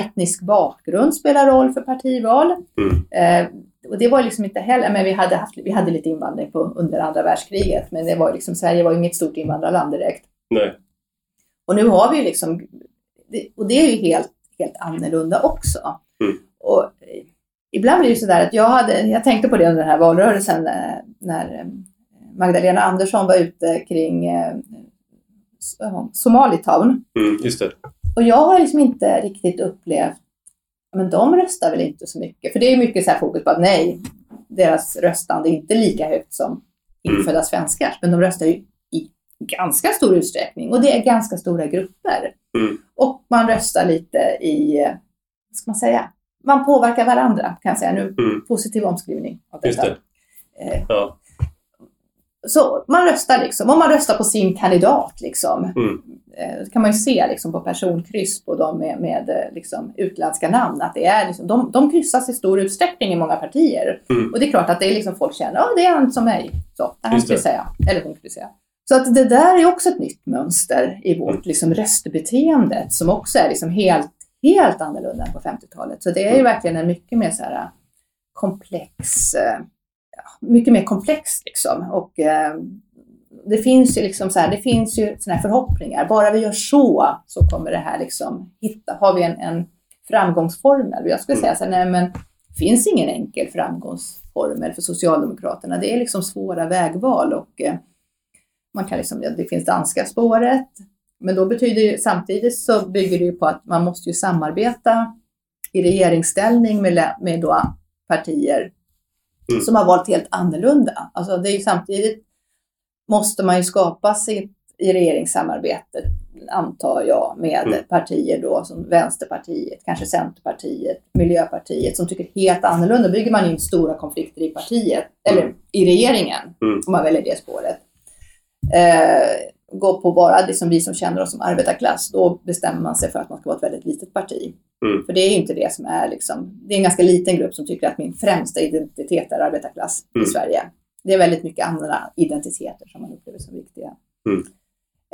etnisk bakgrund spelar roll för partival. Mm. Eh, och det var liksom inte heller, men vi hade, haft, vi hade lite invandring på, under andra världskriget, men det var liksom, Sverige var ju inget stort invandrarland direkt. Nej. Och nu har vi ju liksom, och det är ju helt, helt annorlunda också. Mm. Och eh, ibland blir det sådär att jag hade, jag tänkte på det under den här valrörelsen eh, när eh, Magdalena Andersson var ute kring Somalitown. Mm, just det. Och jag har liksom inte riktigt upplevt, men de röstar väl inte så mycket. För det är mycket så här fokus på att nej, deras röstande är inte lika högt som infödda svenskar. Men de röstar ju i ganska stor utsträckning och det är ganska stora grupper. Mm. Och man röstar lite i, vad ska man säga, man påverkar varandra kan jag säga nu. Mm. Positiv omskrivning av Just detta. det. Eh, Ja. Så man röstar liksom, om man röstar på sin kandidat liksom. Mm. Eh, Det kan man ju se liksom på personkryss på de med, med eh, liksom utländska namn. Att det är liksom, de, de kryssas i stor utsträckning i många partier. Mm. Och det är klart att det är liksom folk känner, ja det är han som mig. Så, det här skulle säga. Eller hon skulle säga. Så att det där är också ett nytt mönster i vårt Mm. liksom röstbeteende som också är liksom helt, helt annorlunda än på 50-talet. Så det är ju Mm. verkligen en mycket mer så här komplex, eh, mycket mer komplext liksom. Och eh, det finns ju liksom så här, det finns ju såna här förhoppningar. Bara vi gör så, så kommer det här liksom hitta, har vi en, en framgångsformel. Jag skulle säga så här, nej men det finns ingen enkel framgångsformel för Socialdemokraterna. Det är liksom svåra vägval och eh, man kan liksom, det finns danska spåret, men då betyder ju samtidigt så bygger det ju på att man måste ju samarbeta i regeringsställning med, med då partier mm. som har valt helt annorlunda. Alltså det är samtidigt måste man ju skapa sitt i regeringssamarbetet, antar jag, med mm. partier då som Vänsterpartiet, kanske Centerpartiet, Miljöpartiet som tycker helt annorlunda. bygger man in stora konflikter i partiet, eller mm. i regeringen, mm. om man väljer det spåret. Eh, gå på bara det som vi som känner oss som arbetarklass, då bestämmer man sig för att man ska vara ett väldigt litet parti. Mm. För det är ju inte det som är liksom, det är en ganska liten grupp som tycker att min främsta identitet är arbetarklass mm. i Sverige. Det är väldigt mycket andra identiteter som man upplever som viktiga. Mm.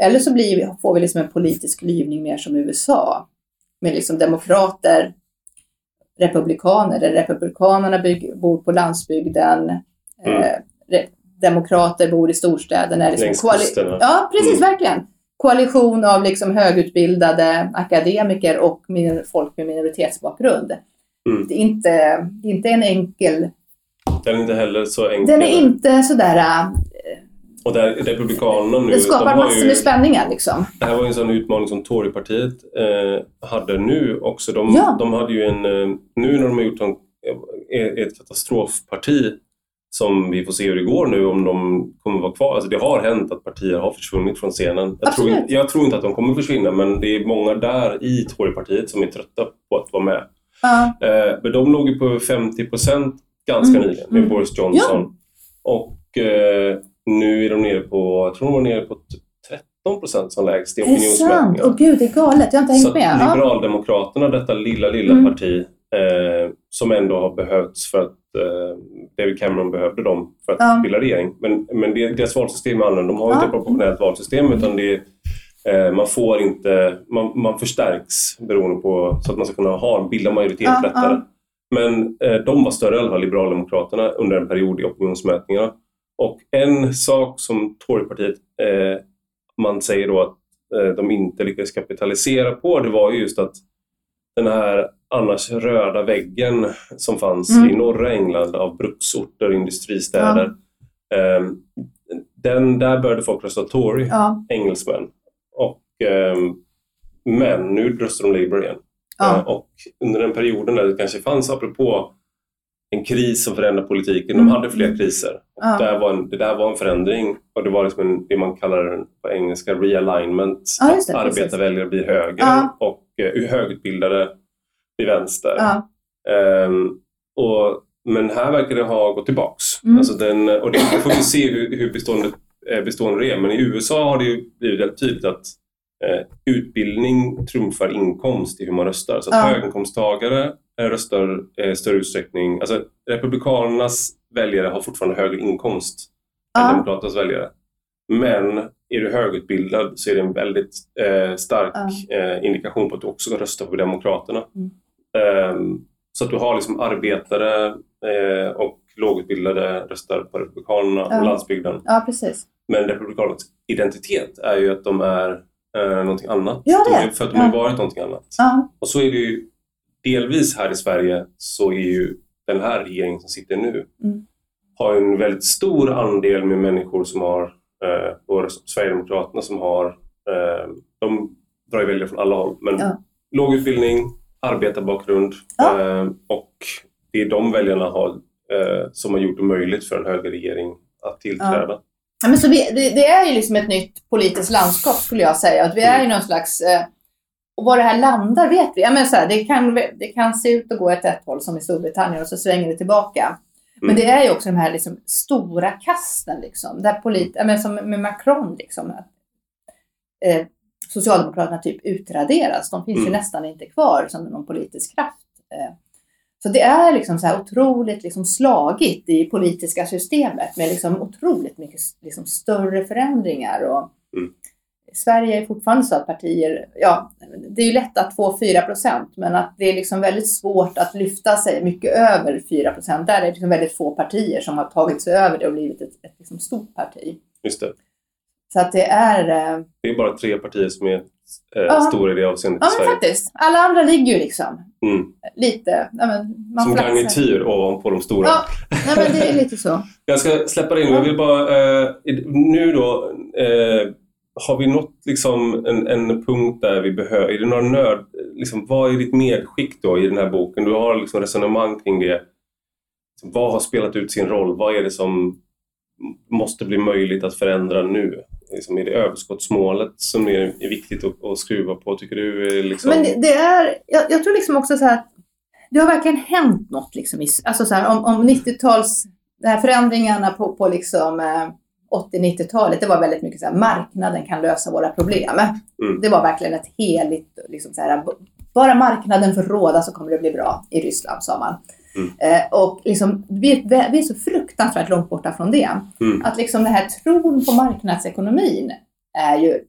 Eller så blir får vi liksom en politisk klyvning mer som USA, med liksom demokrater, republikaner, där republikanerna bygg, bor på landsbygden, mm. eh, demokrater bor i storstäderna. Liksom koali- ja, precis, mm. verkligen. Koalition av liksom högutbildade akademiker och folk med minoritetsbakgrund. Mm. Det, är inte, det är inte en enkel... Den är inte heller så enkel. Den är inte sådär... Äh, och där Republikanerna nu... Det skapar de massor med spänningar liksom. Det här var ju en sån utmaning som Torypartiet eh, hade nu också. De, ja. de hade ju en... Eh, nu när de har gjort en, ett katastrofparti som vi får se hur det går nu om de kommer vara kvar. Alltså det har hänt att partier har försvunnit från scenen. Jag tror, jag tror, inte att de kommer försvinna men det är många där i Torypartiet som är trötta på att vara med. Uh. Eh, men de låg ju på 50 procent ganska mm. nyligen med mm. Boris Johnson. Ja. Och eh, nu är de nere på, jag tror de var nere på 13 procent som lägst i opinionsmätningar. Är det sant? Åh gud, det är galet. Jag har inte hängt med. Liberaldemokraterna, detta lilla, lilla mm. parti, eh, som ändå har behövts för att eh, David Cameron behövde dem för att ja. bilda regering. Men, men deras valsystem är annorlunda. De har ja. inte ett proportionellt valsystem utan det är, eh, man får inte, man, man förstärks beroende på så att man ska kunna ha, bilda majoritet ja, lättare. Men eh, de var större i alla fall, Liberaldemokraterna, under en period i opinionsmätningarna. Och en sak som Torypartiet, eh, man säger då att eh, de inte lyckades kapitalisera på, det var just att den här annars röda väggen som fanns mm. i norra England av bruksorter och industristäder. Ja. Um, den, där började folk rösta Tory, ja. engelsmän. Och, um, men nu röstar de Labour igen. Ja. Uh, och under den perioden där det kanske fanns, apropå en kris som förändrade politiken, mm. de hade fler kriser. Ja. där var en, det där var en förändring och det var liksom en, det man kallar på engelska realignment. Ja, att arbetarväljare blir högre och uh, högutbildade till vänster. Ja. Um, och, men här verkar det ha gått tillbaks. Mm. Alltså den, och det får vi se hur, hur bestående, eh, bestående är. Men i USA har det ju blivit väldigt tydligt att eh, utbildning trumfar inkomst i hur man röstar. Så att ja. höginkomsttagare eh, röstar eh, större utsträckning. Alltså Republikanernas väljare har fortfarande högre inkomst ja. än Demokraternas väljare. Men är du högutbildad så är det en väldigt eh, stark ja. eh, indikation på att du också ska rösta på Demokraterna. Mm. Um, så att du har liksom arbetare eh, och lågutbildade röstar på Republikanerna ja. och landsbygden. Ja, precis. Men Republikanernas identitet är ju att de är eh, någonting annat. Ja, det. De för att de ja. har varit någonting annat. Ja. Och så är det ju delvis här i Sverige så är ju den här regeringen som sitter nu mm. har en väldigt stor andel med människor som har, eh, och Sverigedemokraterna som har, eh, de drar ju väljare från alla håll, men ja. låg utbildning, arbetarbakgrund ja. eh, och det är de väljarna har, eh, som har gjort det möjligt för en högerregering att tillträda. Ja. Ja, men så vi, det, det, är ju liksom ett nytt politiskt landskap skulle jag säga. Att vi är ju någon slags... Eh, och var det här landar vet vi. Ja, men så här, det, kan, det kan se ut att gå åt ett håll som i Storbritannien och så svänger det tillbaka. Men mm. det är ju också de här liksom, stora kasten, liksom, där polit, ja, men som med Macron. Liksom, eh, Socialdemokraterna typ utraderas. De finns mm. ju nästan inte kvar som någon politisk kraft. Eh. Så det är liksom så här otroligt liksom slagigt i politiska systemet med liksom otroligt mycket liksom större förändringar. Och, mm. Sverige är fortfarande så att partier, ja, det är ju lätt att få 4 procent, men att det är liksom väldigt svårt att lyfta sig mycket över 4 procent. Där är det liksom väldigt få partier som har tagit sig över det och blivit ett, ett liksom stort parti. Just det. Så att det är... Eh, det är bara tre partier som är eh, stora i det avseendet ja, i Sverige. Ja, faktiskt. Alla andra ligger ju liksom mm. lite... Ja, men man som garnityr ovanpå de stora. Ja, nej, men det är lite så. Jag ska släppa det in. Jag vill bara... Eh, nu då... Eh, har vi nått liksom en, en punkt där vi behöver... Är det några nöd... Liksom, vad är ditt medskick då i den här boken? Du har liksom resonemang kring det. Vad har spelat ut sin roll? Vad är det som måste bli möjligt att förändra nu? Liksom, är det överskottsmålet som är, viktigt att, att skruva på? Tycker du? Liksom... Men det, det är, jag, jag, tror liksom också så här att det har verkligen hänt något. Liksom, alltså så här, om, om 90-tals förändringarna på, på liksom, eh, 80-90-talet, det var väldigt mycket så här, marknaden kan lösa våra problem. Mm. Det var verkligen ett heligt, liksom så här, bara marknaden får råda så kommer det bli bra i Ryssland, sa man. Mm. Eh, och liksom, vi, vi, är så fruktansvärt långt borta från det. Mm. Att liksom den här tron på marknadsekonomin är ju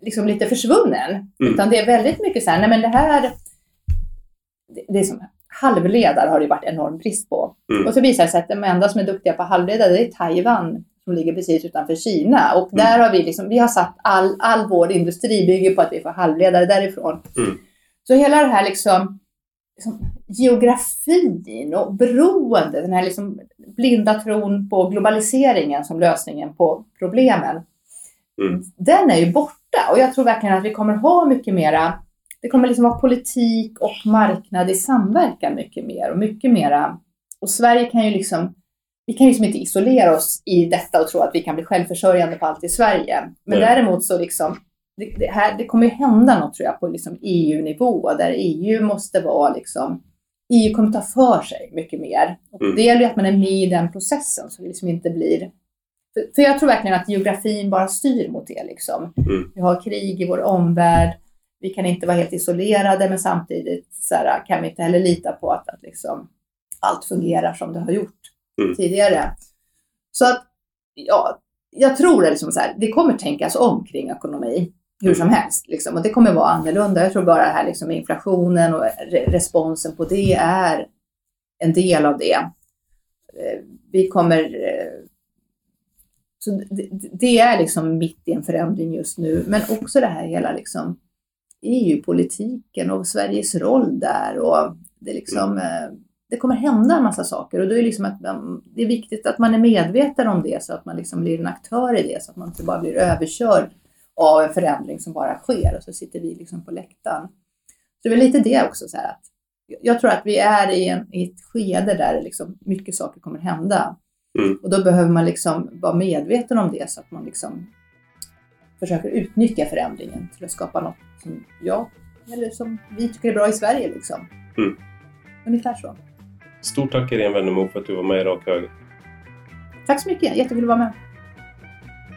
liksom lite försvunnen. Mm. Utan det är väldigt mycket så här, nej men det här, det, det är som halvledare har det varit enorm brist på. Mm. Och så visar det sig att de enda som är duktiga på halvledare det är Taiwan som ligger precis utanför Kina. Och där mm. har vi liksom, vi har satt all, all vår industri bygger på att vi får halvledare därifrån. Mm. Så hela det här liksom, liksom, geografin och beroende, den här liksom blinda tron på globaliseringen som lösningen på problemen. Mm. Den är ju borta och jag tror verkligen att vi kommer ha mycket mera det kommer liksom vara politik och marknad i samverkan mycket mer och mycket mera. Och Sverige kan ju liksom vi kan ju liksom inte isolera oss i detta och tro att vi kan bli självförsörjande på allt i Sverige. Men Nej. däremot så liksom, det, det, här, det kommer ju hända något tror jag på liksom EU-nivå där EU måste vara liksom, EU kommer ta för sig mycket mer. Och mm. Det gäller ju att man är med i den processen så det liksom inte blir... För, för jag tror verkligen att geografin bara styr mot det. Liksom. Mm. Vi har krig i vår omvärld, vi kan inte vara helt isolerade men samtidigt här, kan vi inte heller lita på att, att liksom, allt fungerar som det har gjort mm. tidigare. Så att, ja, jag tror det, liksom så här, det kommer tänkas om kring ekonomi hur som helst. Liksom. Och det kommer vara annorlunda. Jag tror bara det här liksom, inflationen och re responsen på det är en del av det. Eh, vi kommer... Eh, så det, är liksom mitt i en förändring just nu. Men också det här hela liksom EU-politiken och Sveriges roll där. Och det liksom... Mm det kommer hända en massa saker och då är det, liksom att, det är viktigt att man är medveten om det så att man liksom blir en aktör i det så att man inte bara blir överkörd av en förändring som bara sker och så sitter vi liksom på läktaren. Så det är lite det också. Så att jag tror att vi är i, en, i ett skede där liksom mycket saker kommer hända. Mm. Och då behöver man liksom vara medveten om det så att man liksom försöker utnyttja förändringen till att skapa något som jag eller som vi tycker är bra i Sverige. Liksom. Mm. Ungefär så. Stort tack Irene Wennemo för att du var med i Rak Höger. Tack så mycket, jättekul att vara med.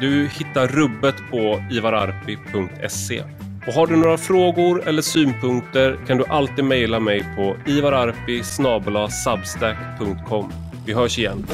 Du hittar rubbet på ivararpi.se. Och har du några frågor eller synpunkter kan du alltid mejla mig på ivararpi substack.com. Vi hörs igen.